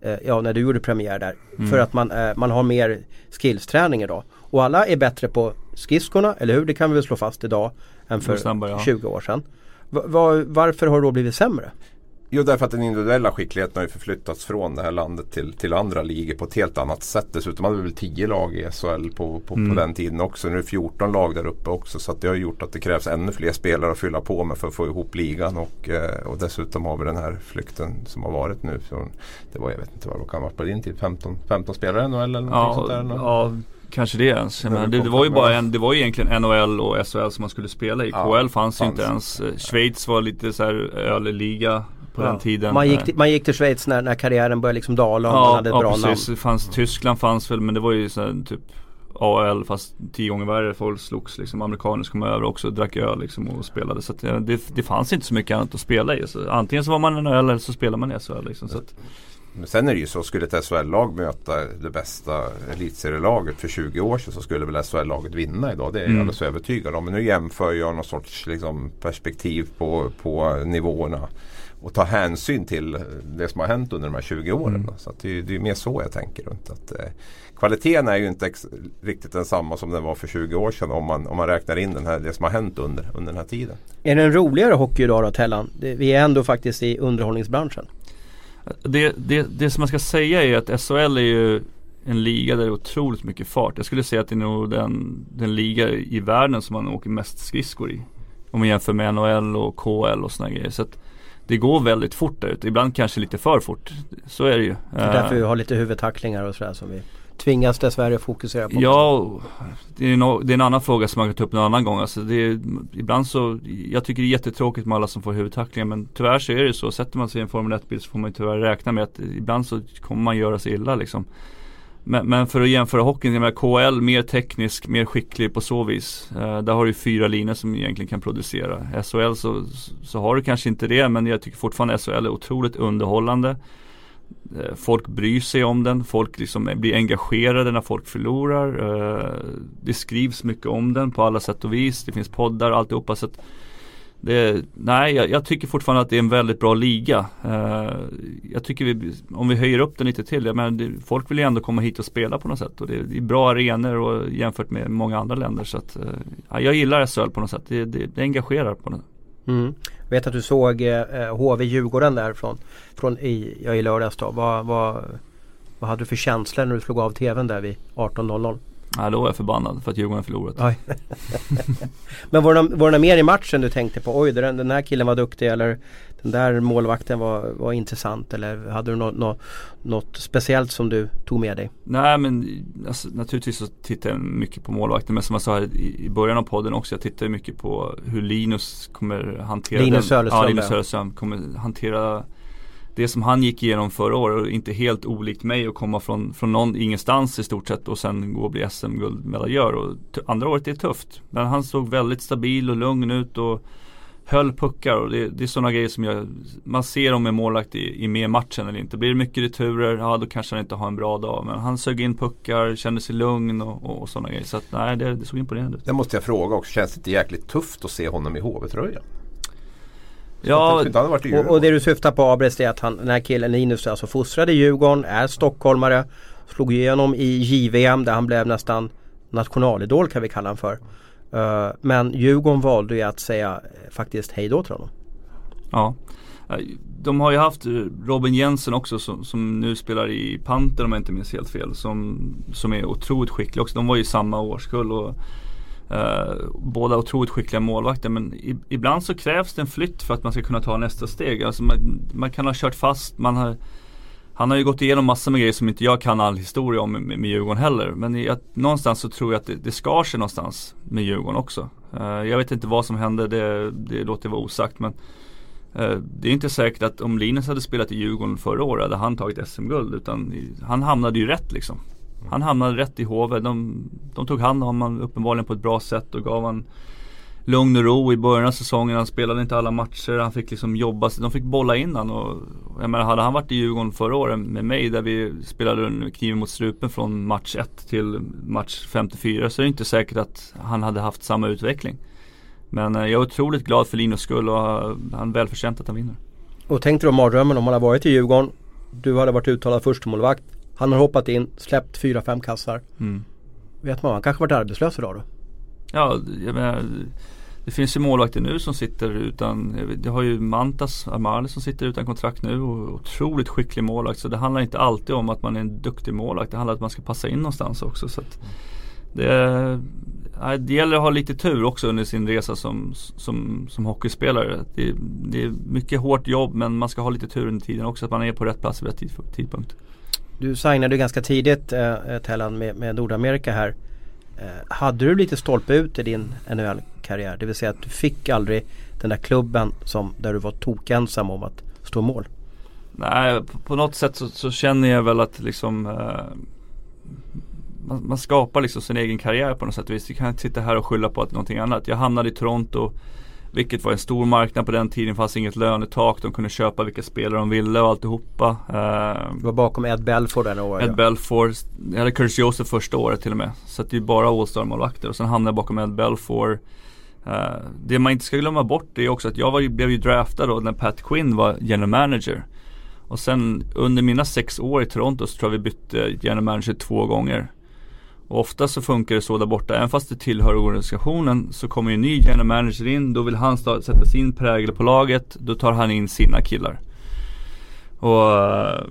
eh, Ja när du gjorde premiär där. Mm. För att man, eh, man har mer skillsträning idag. Och alla är bättre på skridskorna, eller hur? Det kan vi väl slå fast idag än för snabbare, ja. 20 år sedan. Var, varför har det då blivit sämre? Jo därför att den individuella skickligheten har ju förflyttats från det här landet till, till andra ligor på ett helt annat sätt. Dessutom hade vi väl 10 lag i SHL på, på, mm. på den tiden också. Nu är det 14 lag där uppe också. Så det har gjort att det krävs ännu fler spelare att fylla på med för att få ihop ligan. Och, eh, och dessutom har vi den här flykten som har varit nu. Så det var, jag vet inte vad det kan vara på din tid, 15, 15 spelare i NHL eller någonting ja, sånt där? Ja, Kanske det ens. Men det, det, var ju bara en, det var ju egentligen NHL och SHL som man skulle spela i. Ja, KL fanns ju inte ens. Schweiz var lite så här ölliga på ja. den tiden. Man gick, till, man gick till Schweiz när, när karriären började liksom dala och ja, man hade ett ja, bra precis. namn. Fanns, Tyskland fanns väl men det var ju så här, typ AL fast tio gånger värre. Folk slogs liksom. Amerikaner som kom över också och drack öl liksom och spelade. Så det, det fanns inte så mycket annat att spela i. Så antingen så var man en öl eller så spelade man i SHL liksom. Så att, men sen är det ju så, skulle ett SHL-lag möta det bästa elitserielaget för 20 år sedan så skulle väl SHL-laget vinna idag. Det är jag mm. alldeles övertygad om. Men nu jämför jag någon sorts liksom, perspektiv på, på nivåerna. Och ta hänsyn till det som har hänt under de här 20 åren. Mm. Så det, det, är mer så jag tänker runt. Att, eh, kvaliteten är ju inte riktigt densamma som den var för 20 år sedan om man, om man räknar in den här, det som har hänt under, under den här tiden. Är det en roligare hockey idag då Tellan? Vi är ändå faktiskt i underhållningsbranschen. Det, det, det som man ska säga är att SHL är ju en liga där det är otroligt mycket fart. Jag skulle säga att det är nog den, den liga i världen som man åker mest skridskor i. Om man jämför med NHL och KL och sådana grejer. Så att det går väldigt fort där ute. Ibland kanske lite för fort. Så är det ju. Det är därför vi har lite huvudtacklingar och sådär som vi tvingas dessvärre fokusera på. Ja, det är, no, det är en annan fråga som man kan ta upp någon annan gång. Alltså det är, ibland så, jag tycker det är jättetråkigt med alla som får huvudtacklingar men tyvärr så är det så. Sätter man sig i en Formel 1-bil så får man tyvärr räkna med att ibland så kommer man göra sig illa liksom. Men, men, för att jämföra hockeyn, jag menar KL mer teknisk, mer skicklig på så vis. Eh, där har du fyra linjer som egentligen kan producera. SHL så, så har du kanske inte det men jag tycker fortfarande SHL är otroligt underhållande. Eh, folk bryr sig om den, folk liksom blir engagerade när folk förlorar. Eh, det skrivs mycket om den på alla sätt och vis. Det finns poddar och alltihopa. Så att det, nej, jag, jag, tycker fortfarande att det är en väldigt bra liga. Uh, jag tycker vi, om vi höjer upp den lite till, jag menar, det, folk vill ju ändå komma hit och spela på något sätt. Och det, det är bra arenor och jämfört med många andra länder. Så att, uh, jag gillar SHL på något sätt. Det, det, det engagerar på något sätt. Mm. Jag vet att du såg eh, eh HV Djurgården där från, från i, ja, i lördags då. Vad, vad, vad hade du för känslor när du slog av tvn där vid 18.00? Ja, då var jag förbannad för att Djurgården förlorat. Men var det, var det mer i matchen du tänkte på? Oj, den, den här killen var duktig eller den där målvakten var, var intressant eller hade du något, något, något speciellt som du tog med dig? Nej men alltså, naturligtvis så tittar jag mycket på målvakten men som jag sa här i, början av podden också jag tittar mycket på hur Linus kommer hantera Linus Söderström, ja, Linus Söderström kommer hantera det som han gick igenom förra året och inte helt olikt mig att komma från, från någon, ingenstans i stort sett och sen gå och bli SM-guldmedaljör. Och andra året är tufft. Men han såg väldigt stabil och lugn ut och höll puckar och det, det är sådana grejer som jag, man ser om en målvakt i, i med matchen eller inte. Blir det mycket returer, ja då kanske han inte har en bra dag. Men han sög in puckar, kände sig lugn och, och, och sådana grejer. Så att, nej, det, det såg imponerande ut. Det måste jag fråga också, känns det inte jäkligt tufft att se honom i HV-tröjan? Ja, och, och, det du syftar på Abrest är att han, den här killen Linus alltså fostrade i Djurgården, är stockholmare. Slog igenom i JVM där han blev nästan nationalidol kan vi kalla honom för. Uh, men Djurgården valde ju att säga uh, faktiskt hej då till honom. Ja. De har ju haft Robin Jensen också som, som nu spelar i Panter om jag inte minns helt fel. Som, som är otroligt skicklig också. De var ju samma årskull. Och Uh, båda otroligt skickliga målvakter men i, ibland så krävs det en flytt för att man ska kunna ta nästa steg. Alltså man, man kan ha kört fast, man har, han har ju gått igenom massor med grejer som inte jag kan all historia om med, med Djurgården heller. Men jag, någonstans så tror jag att det, det skar sig någonstans med Djurgården också. Uh, jag vet inte vad som hände, det, det låter vara osagt men uh, det är inte säkert att om Linus hade spelat i Djurgården förra året hade han tagit SM-guld utan han hamnade ju rätt liksom. Han hamnade rätt i HV. De, de tog hand om honom uppenbarligen på ett bra sätt och gav honom lugn och ro i början av säsongen. Han spelade inte alla matcher. Han fick liksom jobba. De fick bolla in honom. Och, jag menar, hade han varit i Djurgården förra året med mig där vi spelade kniven mot strupen från match 1 till match 54 så är det inte säkert att han hade haft samma utveckling. Men eh, jag är otroligt glad för Linus skull och eh, han är välförtjänt att han vinner. Och tänk dig då mardrömmen om han hade varit i Djurgården. Du hade varit uttalad förstemålvakt. Han har hoppat in, släppt fyra, fem kassar. Mm. Vet man, han kanske varit arbetslös idag då? Ja, jag menar det finns ju målvakter nu som sitter utan, det har ju Mantas Armani som sitter utan kontrakt nu och otroligt skicklig målvakt. Så det handlar inte alltid om att man är en duktig målvakt. Det handlar om att man ska passa in någonstans också. Så det, det gäller att ha lite tur också under sin resa som, som, som hockeyspelare. Det, det är mycket hårt jobb men man ska ha lite tur under tiden också. Att man är på rätt plats vid rätt tidpunkt. Du signade ganska tidigt eh, eh Tellan med, med Nordamerika här. Eh, hade du lite stolpe ut i din NHL-karriär? Det vill säga att du fick aldrig den där klubben som, där du var tokensam om att stå mål? Nej, på, på något sätt så, så, känner jag väl att liksom eh, man, man, skapar liksom sin egen karriär på något sätt. Du kan inte sitta här och skylla på att någonting annat. Jag hamnade i Toronto vilket var en stor marknad på den tiden. Det fanns inget lönetak. De kunde köpa vilka spelare de ville och alltihopa. Det var bakom Ed Belford den året. Ed ja. Belford. Jag hade Curtis Joseph första året till och med. Så det är bara All-Star-målvakter. Och sen hamnade jag bakom Ed Belford. Uh, det man inte ska glömma bort är också att jag var, blev ju draftad då när Pat Quinn var general manager. Och sen under mina sex år i Toronto så tror jag vi bytte general manager två gånger. Och ofta så funkar det så där borta, även fast det tillhör organisationen så kommer en ny general manager in, då vill han sätta sin prägel på laget, då tar han in sina killar. Och eh,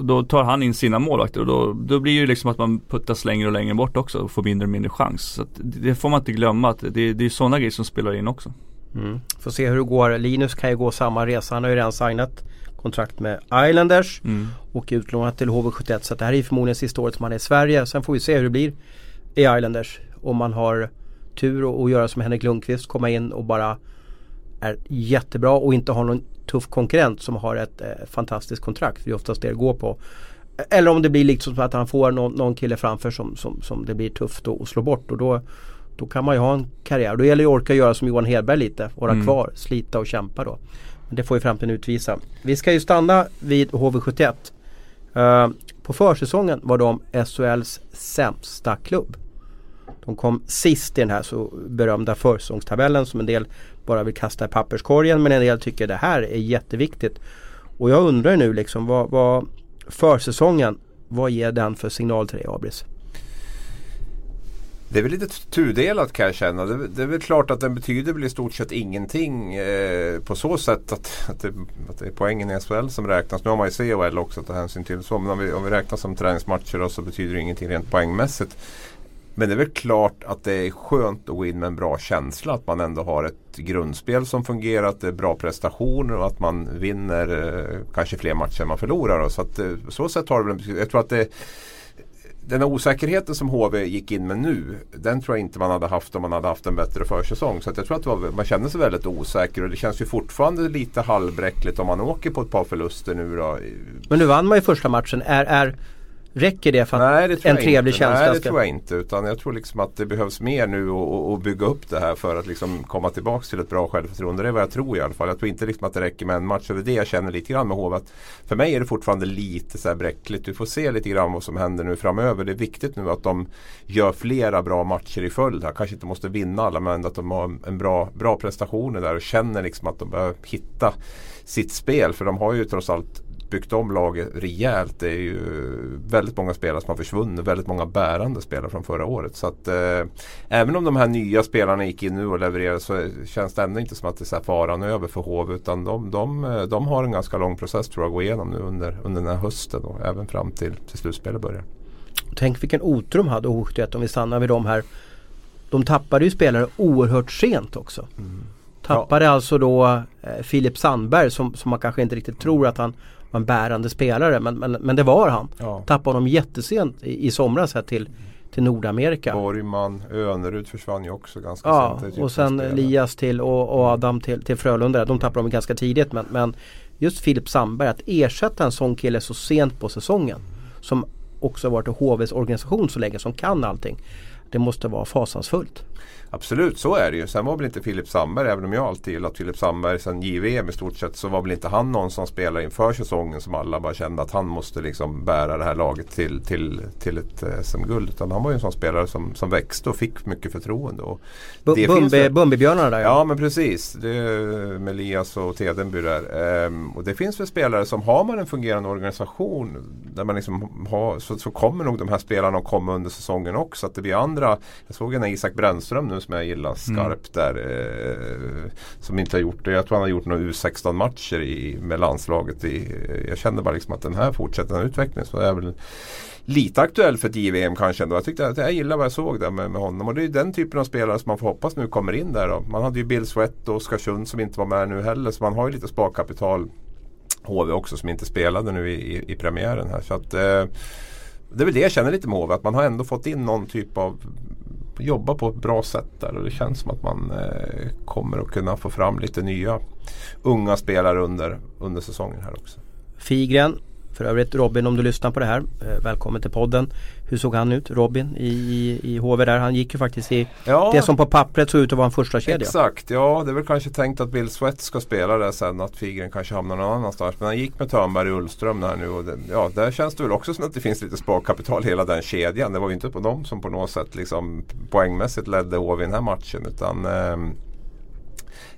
då tar han in sina målvakter och då, då blir det liksom att man puttas längre och längre bort också och får mindre och mindre chans. Så det får man inte glömma att det, det är sådana grejer som spelar in också. Mm. Får se hur det går. Linus kan ju gå samma resa. Han har ju redan signat kontrakt med Islanders mm. och utlånat till HV71. Så det här är förmodligen sista året som han är i Sverige. Sen får vi se hur det blir i Islanders. Om man har tur att göra som Henrik Lundqvist, komma in och bara är jättebra och inte har någon tuff konkurrent som har ett eh, fantastiskt kontrakt. Det är oftast det det går på. Eller om det blir liksom att han får någon, någon kille framför som, som, som det blir tufft att, att slå bort och då, då kan man ju ha en karriär. Då gäller det att orka göra som Johan Hedberg lite. Vara mm. kvar, slita och kämpa då. Det får ju framtiden utvisa. Vi ska ju stanna vid HV71. Uh, eh, på försäsongen var de SHLs sämsta klubb. De kom sist i den här så berömda försäsongstabellen som en del bara vill kasta i papperskorgen men en del tycker det här är jätteviktigt. Och jag undrar nu liksom vad, vad försäsongen, vad ger den för signal till dig Abris? Det är väl lite tudelat kan jag känna. Det, det, är väl klart att den betyder väl i stort sett ingenting eh, på så sätt att, att, det, att det är poängen i SHL som räknas. Nu har man ju CHL också att ta hänsyn till. Så, men om vi, om vi räknar som träningsmatcher då, så betyder det ingenting rent poängmässigt. Men det är väl klart att det är skönt att gå in med en bra känsla. Att man ändå har ett grundspel som fungerar, att det är bra prestationer och att man vinner eh, kanske fler matcher än man förlorar. Då. Så att, eh, så sätt har det väl Jag tror att det den här osäkerheten som HV gick in med nu Den tror jag inte man hade haft om man hade haft en bättre försäsong. Så jag tror att var, man känner sig väldigt osäker och det känns ju fortfarande lite halvbräckligt om man åker på ett par förluster nu då. Men nu vann man ju första matchen. Är, är Räcker det för Nej, det en trevlig inte. känsla? Nej det tror jag inte. Utan jag tror liksom att det behövs mer nu och, bygga upp det här för att liksom komma tillbaka till ett bra självförtroende. Det är vad jag tror i alla fall. Jag tror inte liksom att det räcker med en match. Det är det jag känner lite grann med HV. För mig är det fortfarande lite så här bräckligt. Du får se lite grann vad som händer nu framöver. Det är viktigt nu att de gör flera bra matcher i följd. Här. Kanske inte måste vinna alla men att de har en bra, bra prestationer där och känner liksom att de behöver hitta sitt spel. För de har ju trots allt byggt om laget rejält. Det är ju väldigt många spelare som har försvunnit. Väldigt många bärande spelare från förra året. Så att, eh, även om de här nya spelarna gick in nu och levererade så känns det ändå inte som att det är faran över för HV. Utan de, de, de har en ganska lång process tror jag att gå igenom nu under, under den här hösten och även fram till, till slutspelet börjar. Tänk vilken otur de hade HV71 om vi stannar vid dem här. De tappade ju spelare oerhört sent också. Mm. Tappade ja. alltså då eh, Filip Sandberg som, som man kanske inte riktigt tror att han var en bärande spelare men, men, men det var han. Ja. Tappade honom jättesent i, i somras här till, till Nordamerika. Borgman, Önerud försvann ju också ganska ja, sent. och sen Elias till och, och Adam till, till Frölunda. De tappade dem ganska tidigt men, men just Filip Sandberg, att ersätta en sån kille så sent på säsongen som också varit i HVs organisation så länge, som kan allting. Det måste vara fasansfullt. Absolut, så är det ju. Sen var väl inte Filip Sandberg, även om jag alltid gillat Filip Sandberg sen JVM i stort sett, så var väl inte han någon som spelade inför säsongen som alla bara kände att han måste liksom bära det här laget till, till, till ett eh, SM-guld. Utan han var ju en sån spelare som, som växte och fick mycket förtroende. Och Bumbibjörnarna där ja. Ja men precis. Det med Elias och Tedenby där. Ehm, och det finns väl spelare som har man en fungerande organisation där man liksom har, så, så kommer nog de här spelarna att komma under säsongen också. Att det blir andra. Jag såg en Isak Brännström nu som jag gillar mm. skarpt mm. där. Eh, som inte har gjort det. Jag tror han har gjort några U16 matcher i, med landslaget. I, jag kände bara liksom att den här fortsätter den här utvecklingen. Så är väl lite aktuell för ett JVM kanske ändå. Jag tyckte att jag gillar vad jag såg där med, med honom. Och det är den typen av spelare som man får hoppas nu kommer in där. Då. Man hade ju Bill Sweat och Oskarsund som inte var med nu heller. Så man har ju lite sparkapital. HV också som inte spelade nu i, i, i premiären här. Så att, eh, det är väl det jag känner lite med HV. Att man har ändå fått in någon typ av jobba på ett bra sätt där och det känns som att man eh, kommer att kunna få fram lite nya unga spelare under, under säsongen här också. Figren för övrigt Robin om du lyssnar på det här, eh, välkommen till podden. Hur såg han ut Robin i, i, i HV där? Han gick ju faktiskt i ja, det som på pappret såg ut att vara en första kedja. Exakt, ja det är väl kanske tänkt att Bill Sweat ska spela där sen. Att Figren kanske hamnar någon annanstans. Men han gick med Törnberg och Ullström där nu. Och det, ja, där känns det väl också som att det finns lite sparkapital i hela den kedjan. Det var ju inte på dem som på något sätt liksom poängmässigt ledde HV i den här matchen. Utan eh,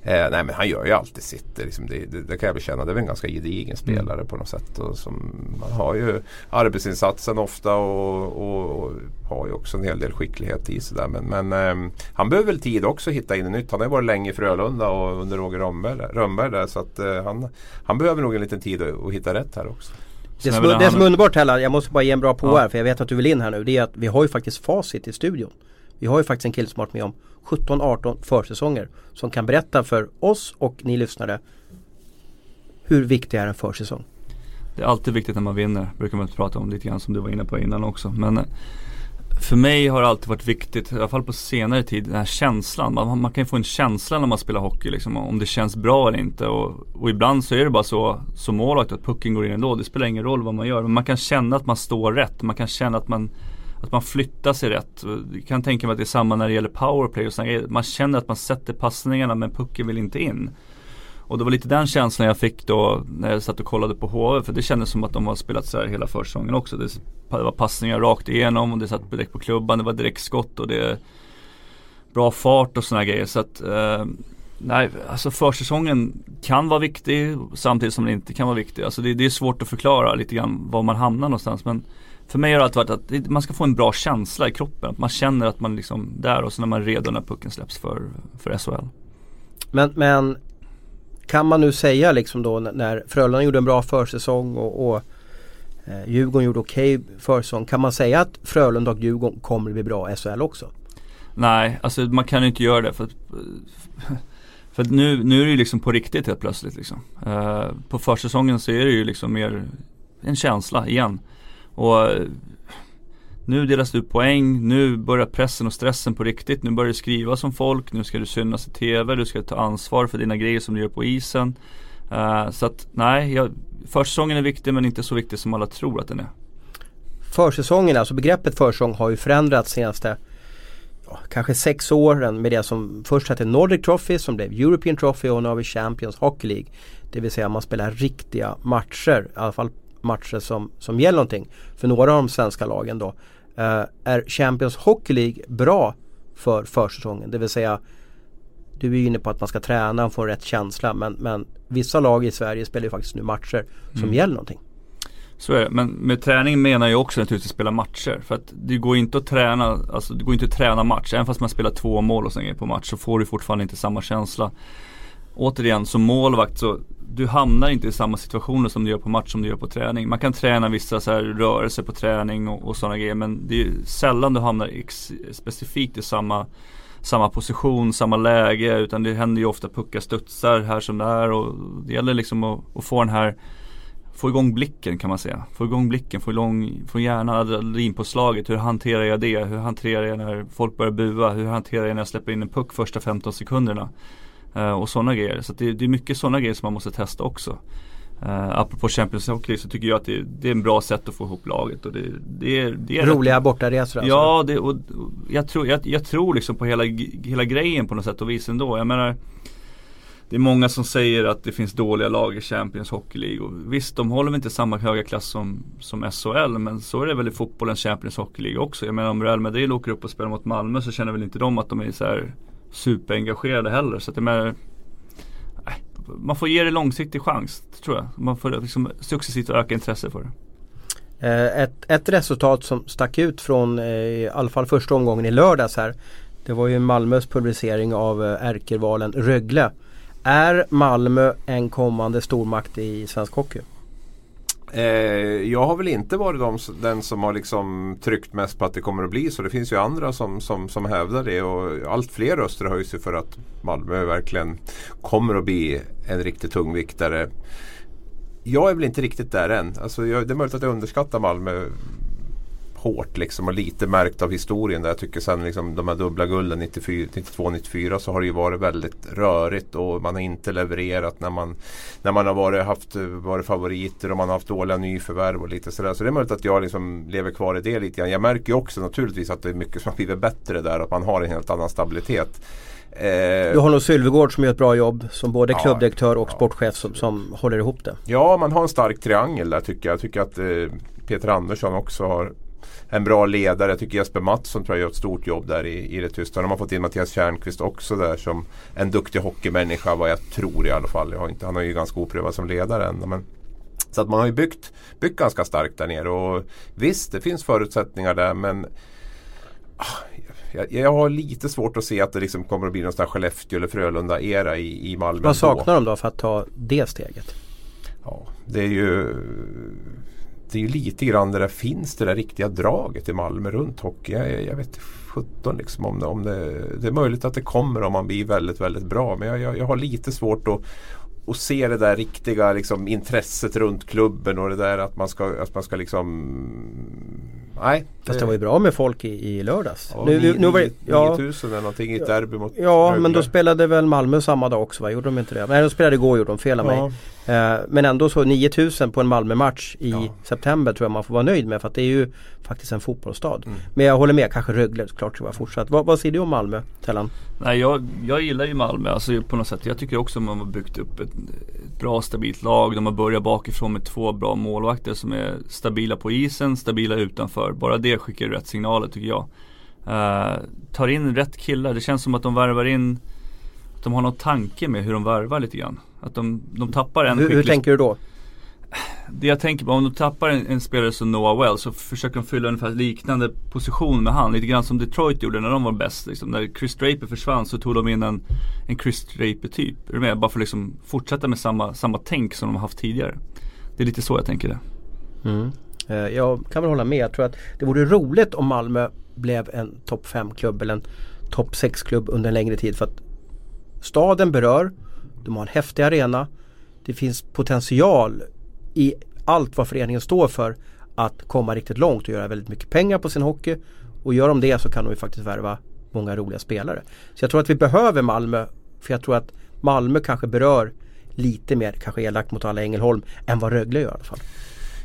Eh, nej men han gör ju alltid sitt. Det, liksom, det, det, det kan jag väl känna. Det är väl en ganska gedigen spelare mm. på något sätt. Och som, man har ju arbetsinsatsen ofta och, och, och, har ju också en hel del skicklighet i sig där. Men, men eh, han behöver väl tid också att hitta in nytt. Han har ju varit länge i Frölunda och under Roger Rönnberg, Rönnberg där. Så att eh, han, han behöver nog en liten tid att, att hitta rätt här också. Det som, det som är underbart Hella, jag måste bara ge en bra på ja. här för jag vet att du vill in här nu. Det är att vi har ju faktiskt facit i studion. Vi har ju faktiskt en kille som varit med om 17-18 försäsonger som kan berätta för oss och ni lyssnare hur viktig är en försäsong? Det är alltid viktigt när man vinner, brukar man prata om lite grann som du var inne på innan också. Men eh, för mig har det alltid varit viktigt, i alla fall på senare tid, den här känslan. Man, man kan ju få en känsla när man spelar hockey liksom, om det känns bra eller inte. Och, och ibland så är det bara så som målvakt att pucken går in ändå. Det spelar ingen roll vad man gör. Men man kan känna att man står rätt. Man kan känna att man, att man flyttar sig rätt. Jag kan tänka mig att det är samma när det gäller powerplay och sådana grejer. Man känner att man sätter passningarna men pucken vill inte in. Och det var lite den känslan jag fick då när jag satt och kollade på HV. För det kändes som att de har spelat så här hela försäsongen också. Det, var passningar rakt igenom och det satt direkt på klubban. Det var direktskott och det är bra fart och sådana grejer. Så att eh, Nej, alltså försäsongen kan vara viktig samtidigt som den inte kan vara viktig. Alltså det, det, är svårt att förklara lite grann var man hamnar någonstans. Men för mig har det alltid varit att man ska få en bra känsla i kroppen. Att man känner att man liksom där och så när man är redo när pucken släpps för, för SHL. Men, men kan man nu säga liksom då när Frölunda gjorde en bra försäsong och, och eh, Djurgården gjorde okej okay försäsong. Kan man säga att Frölunda och Djurgården kommer att bli bra i SHL också? Nej, alltså man kan ju inte göra det. För, för nu, nu är det ju liksom på riktigt helt plötsligt. Liksom. Uh, på försäsongen så är det ju liksom mer en känsla igen. Och nu delas det ut poäng, nu börjar pressen och stressen på riktigt. Nu börjar det skrivas om folk, nu ska du synas i TV, du ska ta ansvar för dina grejer som du gör på isen. Uh, så att nej, jag, försäsongen är viktig men inte så viktig som alla tror att den är. Försäsongen, alltså begreppet försäsong har ju förändrats senaste ja, kanske sex åren med det som först hette Nordic Trophy som blev European Trophy och nu har vi Champions Hockey League. Det vill säga man spelar riktiga matcher, i alla fall matcher som, som gäller någonting för några av de svenska lagen då. Uh, är Champions Hockey League bra för försäsongen? Det vill säga du är inne på att man ska träna och få rätt känsla men, men vissa lag i Sverige spelar ju faktiskt nu matcher som mm. gäller någonting. Så är det. Men med träning menar jag också naturligtvis spela matcher. För att det går inte att träna, alltså det går inte att träna match. Även fast man spelar två mål och sådär på match så får du fortfarande inte samma känsla. Återigen, som målvakt så du hamnar inte i samma situationer som du gör på match som du gör på träning. Man kan träna vissa så här rörelser på träning och, och sådana grejer men det är sällan du hamnar specifikt i samma, samma position, samma läge utan det händer ju ofta puckar studsar här som där och det gäller liksom att, att få den här Få igång blicken kan man säga. Få igång blicken, få igång, få hjärnan adrenalinpåslaget. Hur hanterar jag det? Hur hanterar jag när folk börjar bua? Hur hanterar jag när jag släpper in en puck första 15 sekunderna? Uh, och sådana grejer. Så det, det, är mycket sådana grejer som man måste testa också. Uh, apropå Champions Hockey så tycker jag att det, det är en bra sätt att få ihop laget. Och det, det är, det är Roliga rätt... bortaresor alltså? Ja, det, och, och jag, tror, jag, jag, tror liksom på hela, hela grejen på något sätt och vis ändå. Jag menar det är många som säger att det finns dåliga lag i Champions Hockey League. Och visst, de håller väl inte samma höga klass som, som SHL. Men så är det väl i fotbollens Champions Hockey League också. Jag menar om Real Madrid åker upp och spelar mot Malmö så känner väl inte de att de är så här superengagerade heller. Så att jag menar, man får ge det långsiktig chans tror jag. Man får liksom successivt öka intresse för det. Eh, ett, ett resultat som stack ut från eh, i alla fall första omgången i lördags här. Det var ju Malmös publicering av eh, ärkervalen Rögle. Är Malmö en kommande stormakt i svensk hockey? Eh, jag har väl inte varit de, den som har liksom tryckt mest på att det kommer att bli så. Det finns ju andra som, som, som hävdar det och allt fler röster höjs ju för att Malmö verkligen kommer att bli en riktig tungviktare. Jag är väl inte riktigt där än. Alltså jag, det är möjligt att jag underskattar Malmö hårt liksom och lite märkt av historien där. Jag tycker sen liksom de här dubbla gulden 92-94 så har det ju varit väldigt rörigt och man har inte levererat när man, när man har varit, haft, varit favoriter och man har haft dåliga nyförvärv och lite sådär. Så det är möjligt att jag liksom lever kvar i det lite grann. Jag märker ju också naturligtvis att det är mycket som har blivit bättre där. Att man har en helt annan stabilitet. Eh, du har nog Sylvegård som gör ett bra jobb som både ja, klubbdirektör och ja, sportchef som, som, håller ihop det. Ja, man har en stark triangel där tycker jag. Jag tycker att eh, Peter Andersson också har en bra ledare. Jag tycker Jesper Mattsson tror jag gör ett stort jobb där i, i det tysta. De har fått in Mattias Tjärnqvist också där som en duktig hockeymänniska vad jag tror i alla fall. Jag har inte, han är ju ganska oprövad som ledare än. Men, så att man har ju byggt, byggt ganska starkt där nere. Och visst, det finns förutsättningar där men ah, jag, jag, har lite svårt att se att det liksom kommer att bli någon sån här Skellefteå eller Frölunda-era i, i Malmö. Vad saknar de då för att ta det steget? Ja, det är ju det är ju lite grann det där finns det där riktiga draget i Malmö runt hockey. Jag, jag vet 17 liksom om det, om det, det är möjligt att det kommer om man blir väldigt, väldigt bra. Men jag, jag, jag har lite svårt att och se det där riktiga liksom, intresset runt klubben och det där att man ska, att man ska liksom nej. Fast det var ju bra med folk i, i lördags. Ja, Nu- nu- nu var det- ja. 9000 eller någonting i ett derby mot Ja Rögle. men då spelade väl Malmö samma dag också va? Gjorde de inte det? Nej de spelade igår gjorde de, fel av mig. Ja. Eh, men ändå så 9000 på en Malmö-match i Ja. september tror jag man får vara nöjd med för att det är ju faktiskt en fotbollsstad. Mm. Men jag håller med, kanske Rögle såklart tror jag fortsatt. Vad, vad säger du om Malmö, Tellan? Nej jag, jag gillar ju Malmö alltså på något sätt. Jag tycker också att man har byggt upp ett, ett bra stabilt lag. De har börjat bakifrån med två bra målvakter som är stabila på isen, stabila utanför. Bara det skickar rätt signaler tycker jag. Eh, tar in rätt killar. Det känns som att de värvar in de har någon tanke med hur de värvar lite grann. Att de, de tappar en Hur, hur skicklig tänker du då? Det jag tänker på, om de tappar en, en spelare som Noah Wells så försöker de fylla ungefär liknande position med han. Lite grann som Detroit gjorde när de var bäst. Liksom. När Chris Draper försvann så tog de in en, en Chris Draper typ. Är du med? Bara för att liksom fortsätta med samma, samma tänk som de har haft tidigare. Det är lite så jag tänker det. Mm. Eh, jag kan väl hålla med. Jag tror att det vore roligt om Malmö blev en topp 5-klubb eller en topp 6-klubb under en längre tid. För att staden berör, de har en häftig arena. Det finns potential i allt vad föreningen står för att komma riktigt långt och göra väldigt mycket pengar på sin hockey. Och gör de det så kan de ju faktiskt värva många roliga spelare. Så jag tror att vi behöver Malmö. För jag tror att Malmö kanske berör lite mer, kanske elakt mot alla Ängelholm, än vad Rögle gör i alla fall.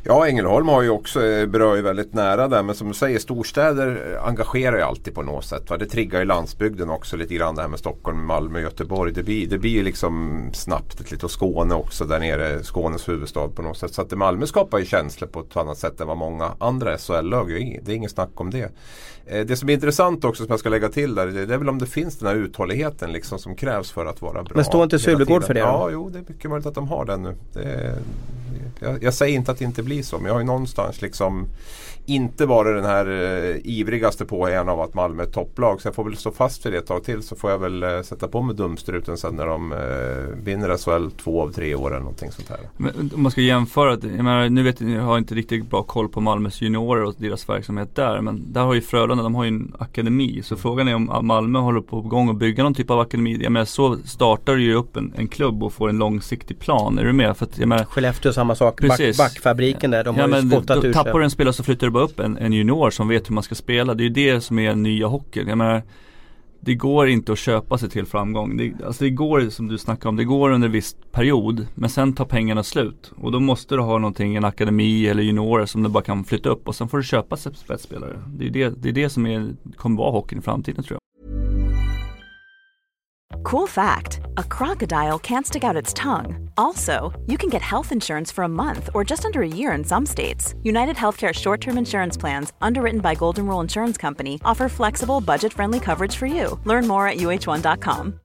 Ja, Ängelholm har ju också, eh, berör ju väldigt nära där. Men som du säger, storstäder eh, engagerar ju alltid på något sätt. Va? Det triggar ju landsbygden också lite grann det här med Stockholm, Malmö, Göteborg. Det blir, det blir ju liksom snabbt ett lite och Skåne också där nere, Skånes huvudstad på något sätt. Så att Malmö skapar ju känslor på ett annat sätt än vad många andra SHL-lag gör. Det är inget snack om det. Eh, Det som är intressant också som jag ska lägga till där, det är väl om det finns den här uthålligheten liksom som krävs för att vara bra. Men står inte tiden. för det då? Ja, jo det är mycket möjligt att de har den nu. Är, jag, jag säger inte att det inte blir så men jag har ju någonstans liksom inte varit den här eh, ivrigaste påhejaren av att Malmö är ett topplag. Så jag får väl stå fast för det ett tag till så får jag väl eh, sätta på mig dumstruten sen när de eh, vinner SHL två av tre år eller någonting sånt här. Men om man ska jämföra, det- jag menar, nu vet jag, jag har inte riktigt bra koll på Malmös juniorer och deras verksamhet där. Men där har ju Frölunda, de har ju en akademi. Så frågan är om Malmö håller på gång att bygga någon typ av akademi. Jag menar så startar du ju upp en, en klubb och får en långsiktig plan. Är du med? För att jag menar Skellefteå samma sak. Back, backfabriken där, de har ju spottat då ur tappar du sig. en spelare så flyttar du bara upp en, en junior som vet hur man ska spela. Det är ju det som är nya hockeyn. Jag menar, det går inte att köpa sig till framgång. Det, alltså det går som du snackar om, det går under en viss period. Men sen tar pengarna slut. Och då måste du ha någonting, en akademi eller juniorer som du bara kan flytta upp. Och sen får du köpa sig spetsspelare. Det är det, det, är det som är, kommer vara hockeyn i framtiden tror jag. Cool fact a crocodile can't stick out its tongue. Also, you can get health insurance for a month or just under a year in some states. United Healthcare short term insurance plans, underwritten by Golden Rule Insurance Company, offer flexible, budget friendly coverage for you. Learn more at uh1.com.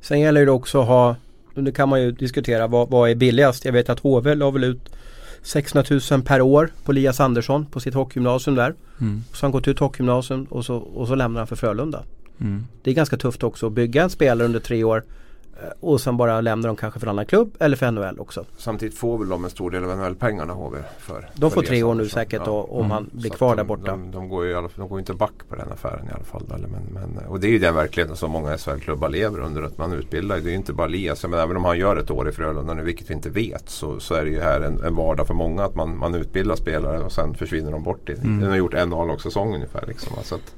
Sen gäller det också att ha, nu kan man ju diskutera vad, vad är billigast. Jag vet att HV la väl ut 600 000 per år på Elias Andersson på sitt hockeygymnasium där. Mm. Så han gått ut hockeygymnasium och så, och så lämnar han för Frölunda. Mm. Det är ganska tufft också att bygga en spelare under tre år och sen bara lämna dem kanske för en annan klubb eller för NHL också. Samtidigt får väl de en stor del av NHL-pengarna HV för. De för får det tre år nu Andersson. säkert Ja. och, om Mm. han blir kvar de, där borta. De, de, går ju alla, de går inte back på den affären i alla fall. Eller, men, men, och det är ju den verkligheten som många SHL-klubbar lever under. Att man utbildar. Det är ju inte bara Elias. Men även om han gör ett år i Frölunda nu, vilket vi inte vet. Så, så är det ju här en, en vardag för många. Att man, man utbildar spelare och sen försvinner de bort. I, Mm. Den har gjort en A-lagssäsong ungefär. Liksom. Så att,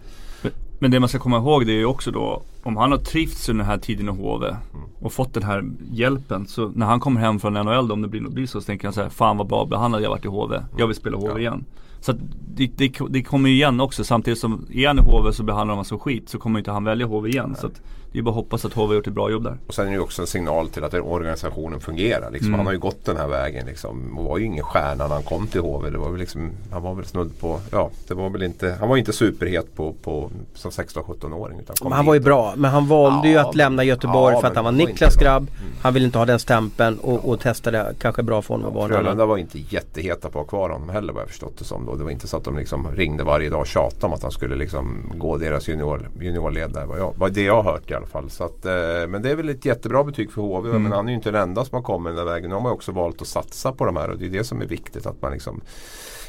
Men det man ska komma ihåg det är ju också då om han har trivts under den här tiden i HV och fått den här hjälpen så när han kommer hem från NHL då, om det blir, blir så så tänker han så här Fan vad bra behandlad jag varit i HV. Jag vill spela HV Ja. igen. Så att det, det, det kommer igen också samtidigt som är han i HV så behandlar man som skit så kommer inte han välja HV igen. Så att det är bara att hoppas att HV har gjort ett bra jobb där. Och sen är det ju också en signal till att den organisationen fungerar. Liksom. Mm. Han har ju gått den här vägen. Liksom. Och var ju ingen stjärna när han kom till HV. Det var väl liksom, han var väl snudd på, ja, det var väl inte, han var inte superhet på, på, som 16-17-åring. utan kom Men han var ju bra men han valde ju Ja, att lämna Göteborg ja, för att han var Niklas grabb. Han ville inte ha den stämpeln och, och testade kanske bra för honom annan. Frölunda var inte jätteheta på att ha kvar honom heller vad jag förstått det som. Då. Det var inte så att de liksom ringde varje dag och tjatade om att han skulle liksom gå deras junior, juniorled där. Vad, jag, vad det jag har hört i alla fall. Så att, eh, men det är väl ett jättebra betyg för HV. Mm. Men han är ju inte den enda som har kommit den där vägen. Nu har man ju också valt att satsa på de här och det är det som är viktigt. Att man liksom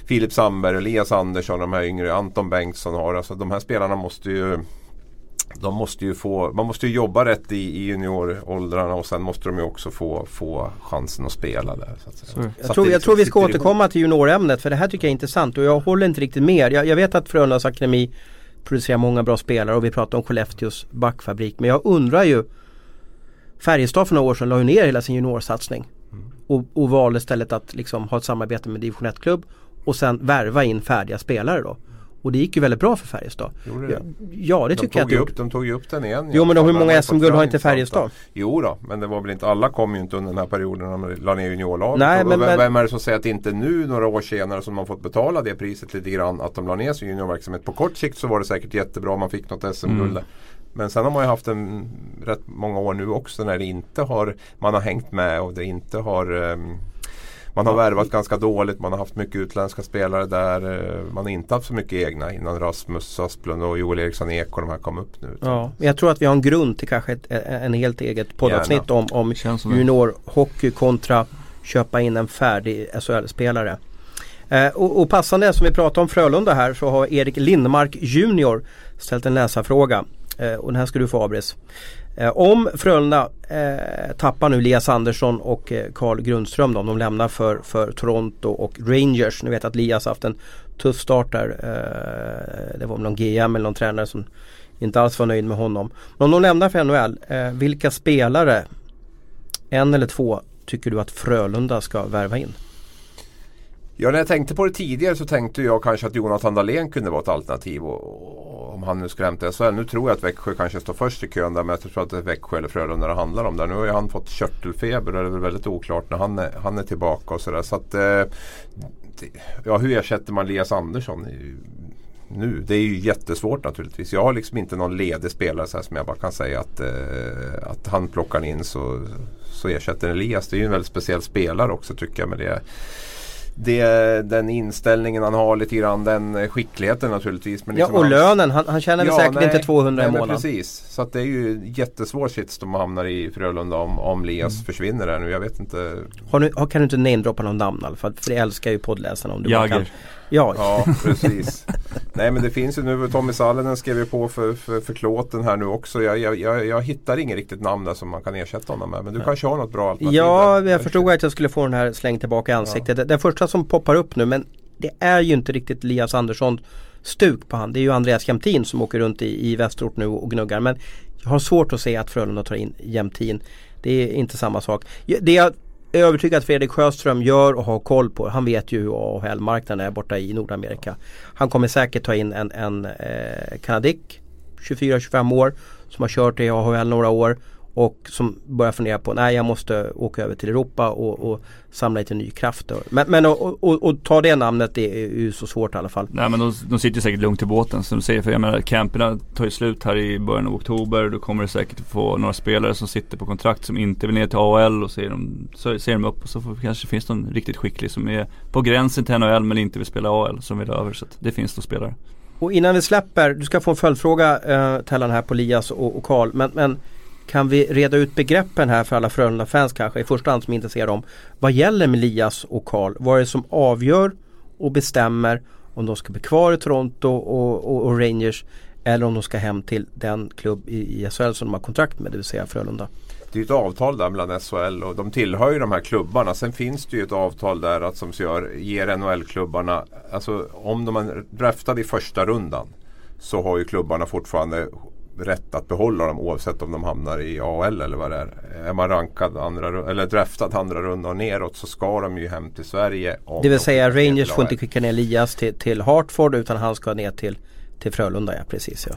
Filip Sandberg, Elias Andersson, de här yngre, Anton Bengtsson har. Alltså de här spelarna måste ju de måste ju få, man måste ju jobba rätt i, i junioråldrarna och sen måste de ju också få, få chansen att spela där. Så att säga. Jag, tror, jag tror vi ska återkomma ihop. till juniorämnet för det här tycker jag är intressant och jag håller inte riktigt med. Jag, jag vet att Frölundas Akademi producerar många bra spelare och vi pratar om Skellefteås backfabrik. Men jag undrar ju Färjestad för några år sedan la ju ner hela sin juniorsatsning. Och, och valde istället att liksom ha ett samarbete med division 1-klubb och sen värva in färdiga spelare då. Och det gick ju väldigt bra för Färjestad. Gjorde Ja, det? ja det De tycker jag tog, upp, de tog ju upp den igen. Jo, men de- hur många SM-guld har inte Färjestad? Jo då, men det var väl inte alla kom ju inte under den här perioden när de la ner juniorlaget. Nej, men- vem, men- vem är det som säger att inte nu några år senare som man fått betala det priset lite grann att de la ner sin juniorverksamhet. På kort sikt så var det säkert jättebra, man fick något SM-guld. Mm. Men sen har man ju haft en rätt många år nu också när det inte har man har hängt med och det inte har ehm, man har värvat ganska dåligt, man har haft mycket utländska spelare där. eh, Man har inte haft så mycket egna innan Rasmus Asplund och Joel Eriksson Ek och de här kom upp nu. Ja, men jag tror att vi har en grund till kanske ett, en helt eget poddavsnitt om, om juniorhockey kontra köpa in en färdig SHL-spelare. Eh, och, och passande som vi pratar om Frölunda här så har Erik Lindmark Junior ställt en läsarfråga. Eh, och den här ska du få Abris. Eh, om Frölunda eh, tappar nu Lias Andersson och eh, Carl Grundström då, om de lämnar för, för Toronto och Rangers. Ni vet att Lias haft en tuff start där. Eh, det var någon GM eller någon tränare som inte alls var nöjd med honom. Men om de lämnar för NHL, eh, vilka spelare, en eller två, tycker du att Frölunda ska värva in? Ja, när jag tänkte på det tidigare så tänkte jag kanske att Jonathan Dahlén kunde vara ett alternativ och, och, om han nu skulle hämta SHL. Nu tror jag att Växjö kanske står först i kön där men jag tror att det är Växjö eller Frölunda det handlar om där. Nu har ju han fått körtelfeber och det är väl väldigt oklart när han är, han är tillbaka och sådär. Så att, eh, ja, hur ersätter man Elias Andersson? nu. Det är ju jättesvårt naturligtvis. Jag har liksom inte någon ledig spelare så här som jag bara kan säga att, eh, att han plockar in så, så ersätter Elias. Det är ju en väldigt speciell spelare också tycker jag med det. Det, den inställningen han har lite grann, den skickligheten naturligtvis. Men Ja liksom och hans- lönen, han, han tjänar väl säkert nej, inte 200 nej, i månaden. Precis, så att det är ju jättesvår sits de hamnar i Frölunda om, om Lias Mm. försvinner där nu. Jag vet inte. Har har, kan du inte namedroppa någon namn fall? För det älskar ju poddläsarna om du bara kan. Ja, Ja, precis. Nej men det finns ju nu, Tommy Sallinen skrev ju på för, för, för klåten här nu också. Jag, jag, jag, jag hittar inget riktigt namn där som man kan ersätta honom med. Men du kanske har något bra alternativ Ja, där. jag förstod att jag skulle få den här slängd tillbaka i ansiktet. Det, det första som poppar upp nu men det är ju inte riktigt Elias Andersson stuk på han. Det är ju Andreas Jämtin som åker runt i, i Västerort nu och gnuggar. Men jag har svårt att se att Frölunda tar in Jämtin. Det är inte samma sak. Det jag övertygad att Fredrik Sjöström gör och har koll på. Han vet ju hur AHL-marknaden är borta i Nordamerika. Han kommer säkert ta in en, en eh, kanadick 24-25 år som har kört i AHL några år och som börjar fundera på nej jag måste åka över till Europa och, och samla lite ny kraft. Men, men att och, och, och ta det namnet det är ju så svårt i alla fall. Nej men de, de sitter säkert lugnt i båten som du säger. För jag menar camperna tar ju slut här i början av oktober. Då kommer det säkert få några spelare som sitter på kontrakt som inte vill ner till AHL och ser de, så ser de upp och så får, kanske finns någon riktigt skicklig som är på gränsen till NHL men inte vill spela AHL som vill över. Så att det finns då spelare. Och innan vi släpper, du ska få en följdfråga eh, Tellan här på Lias och, och Karl. Men, men kan vi reda ut begreppen här för alla Frölunda-fans kanske i första hand som är intresserade om vad gäller med Elias och Karl? Vad är det som avgör och bestämmer om de ska bli kvar i Toronto och, och, och Rangers eller om de ska hem till den klubb i, i SHL som de har kontrakt med, det vill säga Frölunda. Det är ju ett avtal där mellan SHL och de tillhör ju de här klubbarna. Sen finns det ju ett avtal där att, som gör, ger NHL-klubbarna, alltså om de är draftade i första rundan så har ju klubbarna fortfarande rätt att behålla dem oavsett om de hamnar i AHL eller vad det är. Är man rankad andra, eller draftad andra runda och neråt så ska de ju hem till Sverige. Det vill säga Rangers får inte skicka ner Lias till, till Hartford utan han ska ner till, till Frölunda, ja precis ja.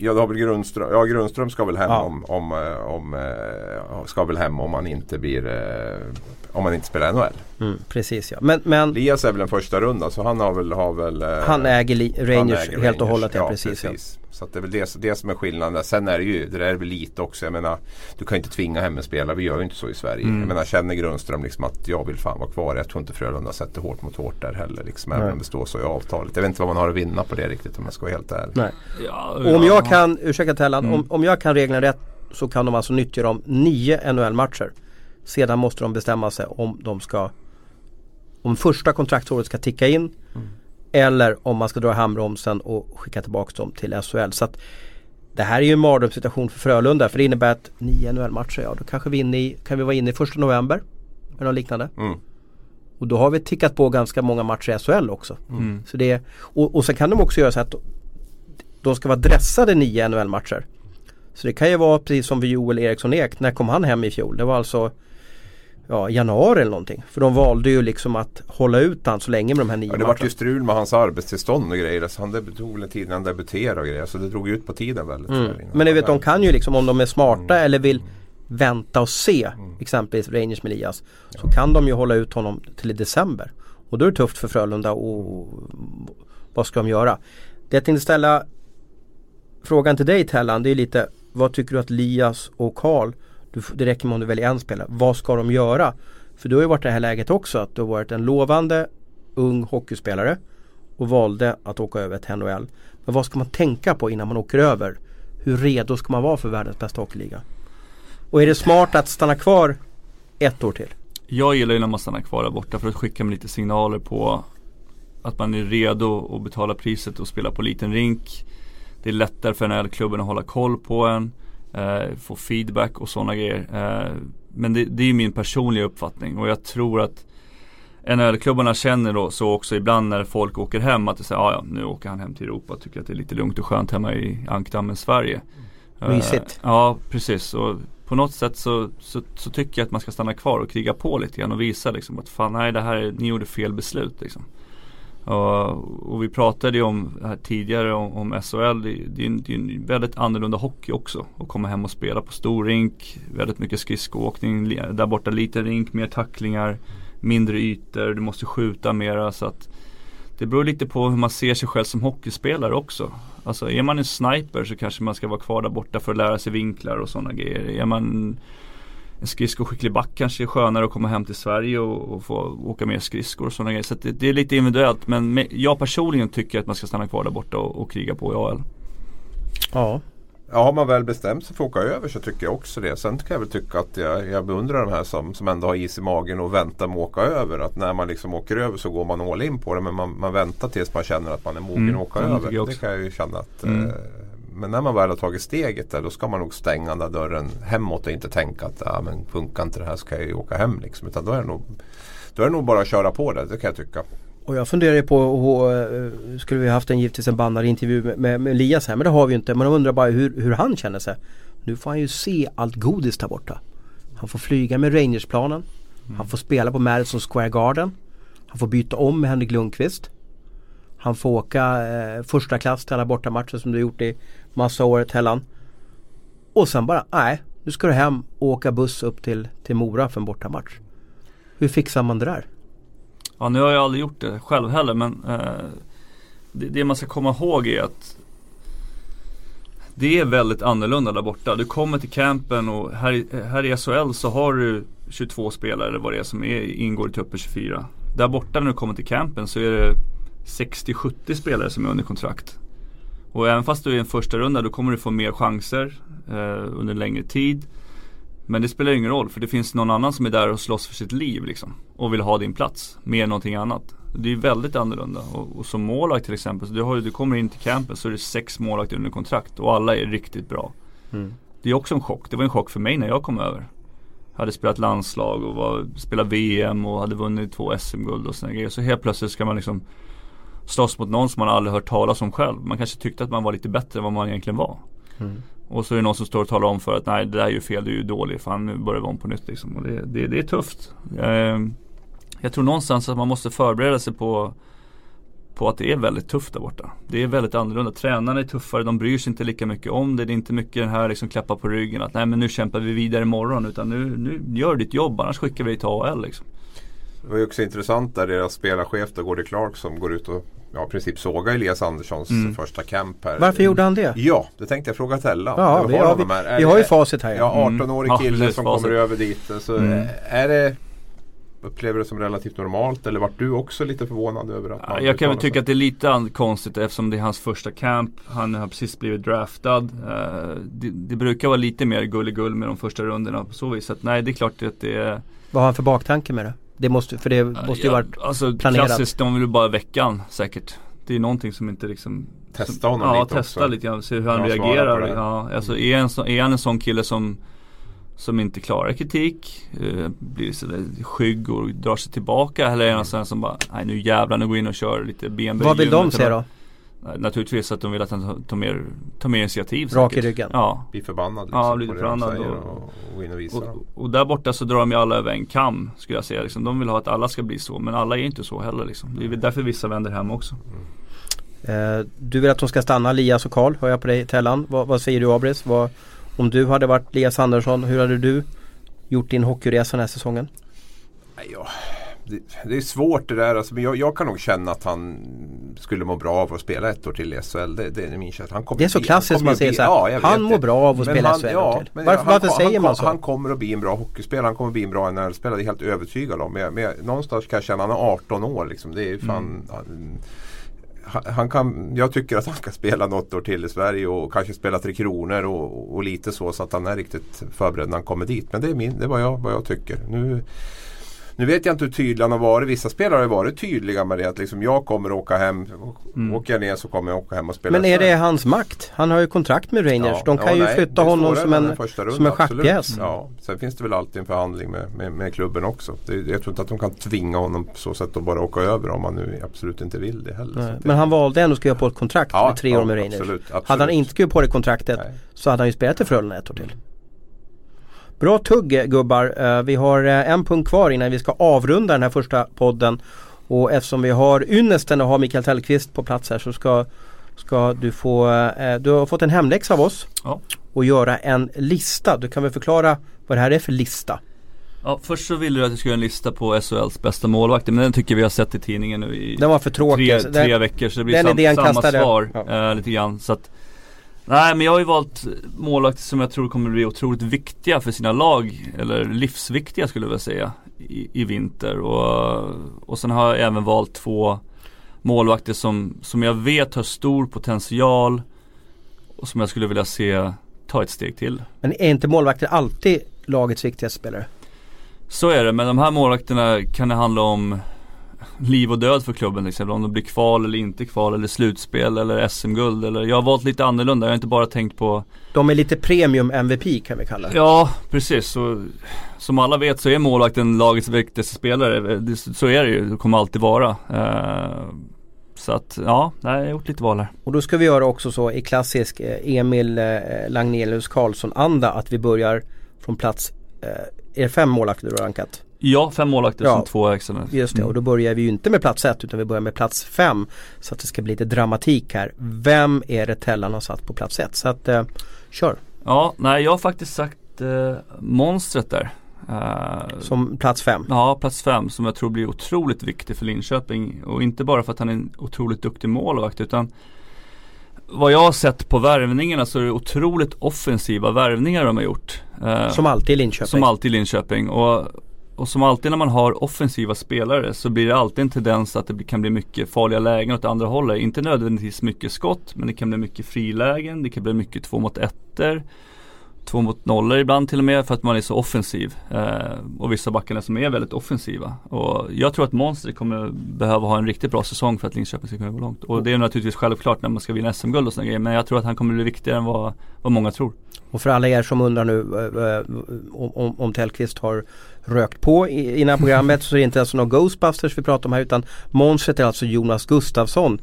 Ja, då har väl Grundström, ja, Grundström ska väl hem Ja. om, om, eh, om, eh, ska väl hem om man inte blir eh, om man inte spelar NHL. Mm, precis ja. Men, men Elias är väl en första runda så han har väl, har väl han äger li- han Rangers äger helt och Rangers. hållet, ja, precis. Ja. Så att det är väl det, det som är skillnaden. Sen är det ju, det där är väl lite också. Jag menar, du kan ju inte tvinga hem en spelare. Vi gör ju inte så i Sverige. Mm. Jag menar, känner Grundström liksom att jag vill fan vara kvar. Jag tror inte Frölunda sätter hårt mot hårt där heller. Liksom, även om det står så i avtalet. Jag vet inte vad man har att vinna på det riktigt om jag ska vara helt ärlig. Nej. Ja, Och om jag kan, ursäkta Tellan, Mm. om, om jag kan reglerna rätt så kan de alltså nyttja dem nio NHL-matcher. Sedan måste de bestämma sig om de ska om första kontraktsåret ska ticka in eller om man ska dra handbromsen och skicka tillbaka dem till SHL. Så det här är ju en mardrömssituation för Frölunda för det innebär att nio NHL-matcher, ja då kanske vi, i, kan vi vara inne i första november. Eller något liknande. Mm. Och då har vi tickat på ganska många matcher i SHL också. Mm. Så det, och, och sen kan de också göra så att de ska vara dressade nio NHL-matcher. Så det kan ju vara precis som vid Joel Eriksson Ek. När kom han hem i fjol? Det var alltså ja, januari eller någonting. För de valde ju liksom att hålla ut han så länge med de här nio Ja, det vart ju strul med hans arbetstillstånd och grejer. Så han debut- tog en tid innan han debuterade och grejer. Så det drog ut på tiden väldigt. Mm. Men ni vet de kan ju liksom om de är smarta Mm. eller vill vänta och se Mm. exempelvis Rangers med Elias. Så kan de ju hålla ut honom till i december. Och då är det tufft för Frölunda och vad ska de göra? Det jag tänkte ställa frågan till dig Tellan det är lite vad tycker du att Elias och Karl du, det räcker med om du väljer en spelare. Vad ska de göra? För du har ju varit i det här läget också att du har varit en lovande ung hockeyspelare och valde att åka över till NHL. Men vad ska man tänka på innan man åker över? Hur redo ska man vara för världens bästa hockeyliga? Och är det smart att stanna kvar ett år till? Jag gillar ju när man stannar kvar där borta för att skicka med lite signaler på att man är redo att betala priset och spela på liten rink. Det är lättare för NHL-klubben att hålla koll på en, eh, få feedback och sådana grejer. Eh, men det, det är ju min personliga uppfattning och jag tror att NHL-klubbarna känner då så också ibland när folk åker hem att det säger, "Ah, ja nu åker han hem till Europa och tycker att det är lite lugnt och skönt hemma i ankdammen Sverige. Eh, Mysigt. ja precis och på något sätt så, så, så tycker jag att man ska stanna kvar och kriga på lite grann och visa liksom att fan nej det här, är- ni gjorde fel beslut liksom. Och, och vi pratade ju om här tidigare om, om SHL, det, det, är en, det är en väldigt annorlunda hockey också. Att komma hem och spela på stor rink, väldigt mycket skridskoåkning, där borta liten rink, mer tacklingar, mindre ytor, du måste skjuta mera så att det beror lite på hur man ser sig själv som hockeyspelare också. Alltså är man en sniper så kanske man ska vara kvar där borta för att lära sig vinklar och sådana grejer. Är man en skridskoskicklig back kanske är skönare att komma hem till Sverige och, och få åka mer skridskor och sådana grejer. Så det, det är lite individuellt men med, jag personligen tycker att man ska stanna kvar där borta och, och kriga på i AL. Ja. Ja, har man väl bestämt sig för att åka över så tycker jag också det. Sen kan jag väl tycka att jag, jag beundrar de här som, som ändå har is i magen och väntar med att åka över. Att när man liksom åker över så går man all in på det. Men man, man väntar tills man känner att man är mogen Mm, att åka över. tycker jag Det kan jag ju känna att Mm. eh, men när man väl har tagit steget där då ska man nog stänga den där dörren hemåt och inte tänka att ah, men funkar inte det här ska jag ju åka hem. Liksom. Utan då är det nog då är det nog bara att köra på det, det kan jag tycka. Och jag funderar ju på, och, och, eh, skulle vi haft en givetvis en bannad intervju med, med, med Elias här men det har vi ju inte. Men jag undrar bara hur, hur han känner sig. Nu får han ju se allt godis där borta. Han får flyga med Rangersplanen. Han får spela på Madison Square Garden. Han får byta om med Henrik Lundqvist. Han får åka eh, första klass till alla bortamatcher som du gjort i massa år Tellan. Och sen bara, nej, nu ska du hem och åka buss upp till, till Mora för en bortamatch. Hur fixar man det där? Ja nu har jag aldrig gjort det själv heller men eh, det, det man ska komma ihåg är att det är väldigt annorlunda där borta. Du kommer till campen och här, i- här i SHL så har du 22 spelare eller vad det är som är, ingår i truppen 24. Där borta när du kommer till campen så är det 60-70 spelare som är under kontrakt. Och även fast du är i en första runda då kommer du få mer chanser eh, under längre tid. Men det spelar ingen roll för det finns någon annan som är där och slåss för sitt liv liksom. Och vill ha din plats mer än någonting annat. Det är väldigt annorlunda. Och, och som målvakt till exempel, så du, har, du kommer in till campen så är det sex målvakter under kontrakt och alla är riktigt bra. Mm. Det är också en chock. Det var en chock för mig när jag kom över. Jag hade spelat landslag och var, spelat VM och hade vunnit två SM-guld och sådana grejer. Så helt plötsligt ska man liksom slåss mot någon som man aldrig hört talas om själv. Man kanske tyckte att man var lite bättre än vad man egentligen var. Mm. Och så är det någon som står och talar om för att nej det där är ju fel, du är ju dålig. Fan nu börjar vi om på nytt liksom. Och det, det, det är tufft. Eh, jag tror någonstans att man måste förbereda sig på på att det är väldigt tufft där borta. Det är väldigt annorlunda. Tränarna är tuffare, de bryr sig inte lika mycket om det. Det är inte mycket den här liksom klappa på ryggen att nej men nu kämpar vi vidare imorgon. Utan nu, nu gör ditt jobb annars skickar vi dig till AL liksom. Det var ju också intressant där deras spelarchef då, Gordie Clark som går ut och ja, i princip såga Elias Anderssons Mm. första camp här. Varför gjorde han det? Ja, det tänkte jag fråga Tella. Ja, vi har, vi, vi har ju facit här Ja, Mm. 18-årig Ja, kille precis, som facit. kommer över dit. Så Mm. eh, är det Upplever du det som relativt normalt eller vart du också lite förvånad över att Ja, man jag kan väl tycka sig? att det är lite konstigt eftersom det är hans första camp. Han har precis blivit draftad. Eh, det, det brukar vara lite mer gulligull med de första rundorna på så vis. Så att, nej, det är klart att det är Vad har han för baktanke med det? Det måste, för det måste ju ja, varit Alltså planerat. klassiskt, de vill bara veckan säkert. det är någonting som inte liksom Testa som, honom ja, lite testa också. lite grann, se hur han Ja, reagerar. Ja, alltså är, en så, är han en sån kille som som inte klarar kritik, eh, blir sådär skygg och drar sig tillbaka eller är han sån som bara, nej nu jävlar nu går in och kör lite benböj Vad vill de se då? Naturligtvis att de vill att han tar- mer, tar mer initiativ Rak i ryggen. Ja. Bli förbannad liksom, Ja, bli på det förbannad och- och, in och visa. Och, och där borta så drar de ju alla över en kam skulle jag säga. Liksom. De vill ha att alla ska bli så men alla är inte så heller. Liksom. Det är därför vissa vänder hem också. Eh, du vill att de ska stanna, Lias och Karl, hör jag på dig Tellan. Vad, vad säger du Abris? Vad, om du hade varit Lias Andersson, hur hade du gjort din hockeyresa den här säsongen? Nej, ja, det, det är svårt det där. Alltså, men jag, jag kan nog känna att han skulle må bra av att spela ett år till i SHL. Det, det är min känsla. Han kommer Det är så bli- klassiskt man säger bli- så ja, han mår bra av att Men spela han- SHL ja, till. Varför, han, varför säger han, man så? Han kommer att bli en bra hockeyspelare. Han kommer att bli en bra NHL-spelare. Det är helt övertygad om. Men, men någonstans kan jag känna att han är 18 år. Liksom. Det är fan, han, han kan, jag tycker att han ska spela något år till i Sverige och kanske spela Tre Kronor och, och lite så så att han är riktigt förberedd när han kommer dit. Men det är, min, det är vad, jag, vad jag tycker. Nu, nu vet jag inte hur tydlig han har varit. Vissa spelare har varit tydliga med det. Att liksom jag kommer åka hem. Mm. Åker jag ner så kommer jag åka hem och spela Men är det hans makt? Han har ju kontrakt med Rangers. Ja, De kan ja, ju nej, flytta honom som en, en första runda, som en absolut. schackpjäs. Ja, sen finns det väl alltid en förhandling med, med, med klubben också. Det, jag tror inte att de kan tvinga honom på så sätt att bara åka över om han nu absolut inte vill det heller. Nej, Men han valde ändå att skriva på ett kontrakt Ja, med tre ja, år med Rangers. absolut, absolut. Hade han inte skrivit på det kontraktet Nej. så hade han ju spelat i Frölunda ett år till. Bra tugg eh, gubbar. Eh, Vi har eh, en punkt kvar innan vi ska avrunda den här första podden. Och eftersom vi har ynnesten att ha Mikael Tellqvist på plats här så ska, ska du få, du har fått en hemläxa av oss. Ja. Och göra en lista. Du kan väl förklara vad det här är för lista? Ja, först så ville du att jag skulle göra en lista på SHLs bästa målvakter men den tycker vi har sett i tidningen nu i Den var för tråkig. tre, tre den, veckor så det blir sam, samma kastade- svar ja. eh, lite grann. Så att, nej men jag har ju valt målvakter som jag tror kommer bli otroligt viktiga för sina lag. Eller livsviktiga skulle jag vilja säga i, i vinter. Och, och sen har jag även valt två målvakter som, som jag vet har stor potential och som jag skulle vilja se ta ett steg till. men är inte målvakter alltid lagets viktigaste spelare? Så är det, men de här målvakterna kan det handla om liv och död för klubben till exempel. Om de blir kval eller inte kval eller slutspel eller SM-guld eller jag har valt lite annorlunda. Jag har inte bara tänkt på De är lite premium MVP kan vi kalla det. Ja, precis. Så, som alla vet så är målvakten lagets viktigaste spelare. Så är det ju, det kommer alltid vara. Eh, så att ja, jag har gjort lite val här. Och då ska vi göra också så i klassisk eh, Emil eh, Lagnelius Karlsson anda att vi börjar från plats, är det fem målvakter du har rankat? Ja, fem målvakter Ja. som två extra. Just det, Mm. och då börjar vi ju inte med plats ett utan vi börjar med plats fem. Så att det ska bli lite dramatik här. Vem är det Tellan har satt på plats ett? Så att, eh, kör. Ja, nej jag har faktiskt sagt eh, monstret där. Eh, Som plats fem. Ja, plats fem som jag tror blir otroligt viktig för Linköping. Och inte bara för att han är en otroligt duktig målvakt utan vad jag har sett på värvningarna så är det otroligt offensiva värvningar de har gjort. Eh, Som alltid i Linköping. som alltid i Linköping. Och, och som alltid när man har offensiva spelare så blir det alltid en tendens att det kan bli mycket farliga lägen åt andra hållet. Inte nödvändigtvis mycket skott men det kan bli mycket frilägen, det kan bli mycket två mot ettor. Två mot nollor ibland till och med för att man är så offensiv. Eh, och vissa backarna som är väldigt offensiva. Och jag tror att Monster kommer behöva ha en riktigt bra säsong för att Linköping ska kunna gå långt. Och det är naturligtvis självklart när man ska vinna SM-guld och sådana grejer. Men jag tror att han kommer bli viktigare än vad, vad många tror. Och för alla er som undrar nu eh, eh om, om, om Tellqvist har rökt på i- innan programmet så är det inte alltså någon Ghostbusters vi pratar om här utan monstret är alltså Jonas Gustafsson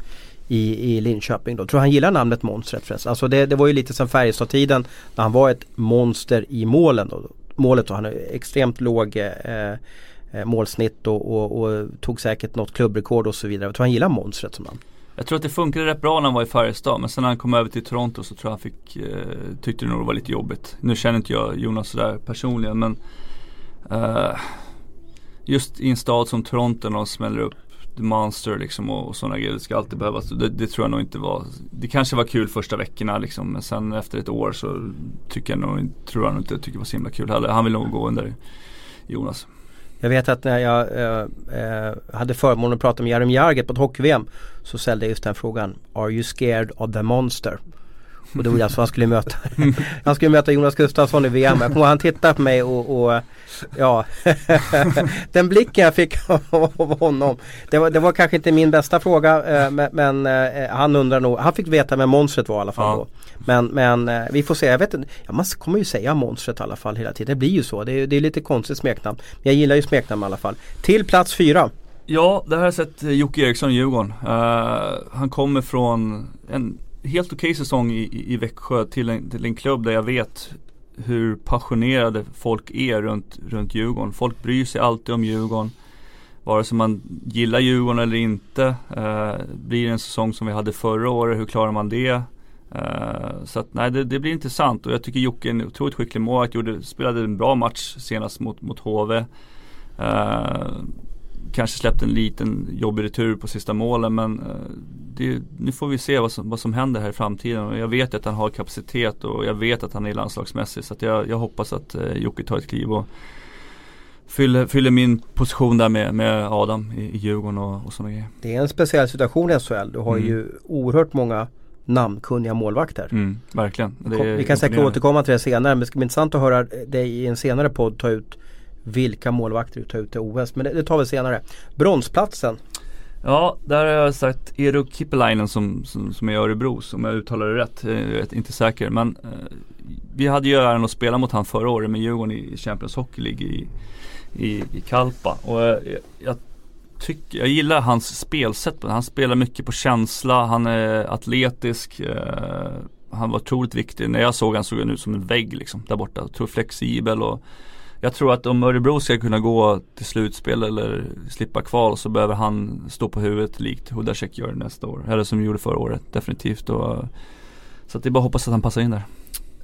i, i Linköping då. Tror han gillar namnet monstret förresten. Alltså det, det var ju lite som Färjestad-tiden när han var ett monster i målen då. Målet då, han har extremt låg eh, eh, målsnitt och, och, och tog säkert något klubbrekord och så vidare. Jag tror han gillar monstret som namn. Jag tror att det funkade rätt bra när han var i Färjestad men sen när han kom över till Toronto så tror jag han fick, eh, tyckte det nog var lite jobbigt. Nu känner inte jag Jonas sådär personligen men eh, just i en stad som Toronto när de smäller upp The Monster liksom och, och sådana grejer. Det ska alltid behövas. Det, det tror jag nog inte var. Det kanske var kul första veckorna liksom men sen efter ett år så tycker jag nog, tror jag nog inte tycker det var så himla kul heller. Han vill nog gå under Jonas. Jag vet att när jag eh, eh, hade förmånen att prata med Jaromir Jagr på ett hockey-VM så ställde jag just den frågan Are you scared of the monster? Och det var alltså han skulle möta Han skulle möta Jonas Gustafsson i VM. Jag kommer han tittade på mig och, och ja Den blicken jag fick av honom det var, det var kanske inte min bästa fråga eh, men, eh, han undrar nog Han fick veta vem monstret var i alla fall ja. då. Men, men eh, vi får se, jag vet inte ja, Man kommer ju säga monstret i alla fall hela tiden. Det blir ju så. Det är, det är lite konstigt smeknamn. Men jag gillar ju smeknamn i alla fall. Till plats fyra. Ja, det här har jag sett Jocke Eriksson i Djurgården. Uh, han kommer från en helt okej okay säsong i, i Växjö till en, till en klubb där jag vet hur passionerade folk är runt, runt Djurgården. Folk bryr sig alltid om Djurgården. Vare sig man gillar Djurgården eller inte. Eh, blir det en säsong som vi hade förra året, hur klarar man det? Eh, så att nej, det, det, blir intressant och jag tycker Jocke är en otroligt skicklig målvakt. Spelade en bra match senast mot, mot HV. Eh, kanske släppte en liten jobbig retur på sista målen men uh, det, nu får vi se vad som, vad som händer här i framtiden. Jag vet att han har kapacitet och jag vet att han är landslagsmässig. Så jag, jag, hoppas att uh, Jocke tar ett kliv och fyller, fyller min position där med, med Adam i, i Djurgården och, och sådana grejer. Det är en speciell situation i SHL. Du har mm. ju oerhört många namnkunniga målvakter. Mm, verkligen. vi kan säkert återkomma till det senare men det ska bli intressant att höra dig i en senare podd ta ut vilka målvakter du tar ut till OS. Men det, det tar vi senare. Bronsplatsen. Ja, där har jag sagt Eero Kippelainen som, som, som är i Örebro, om jag uttalar det rätt. Jag är inte säker. Men eh, vi hade ju äran att spela mot han förra året med Djurgården i Champions Hockey League i, i, i Kalpa. Och eh, jag, jag, tycker, jag gillar hans spelsätt. Han spelar mycket på känsla, han är atletisk. Eh, han var otroligt viktig. När jag såg han såg han ut som en vägg liksom där borta. Jag tror flexibel och jag tror att om Örebro ska kunna gå till slutspel eller slippa kval så behöver han stå på huvudet likt Hudacek gör nästa år. Eller som gjorde förra året definitivt. Och, så att det är bara att hoppas att han passar in där.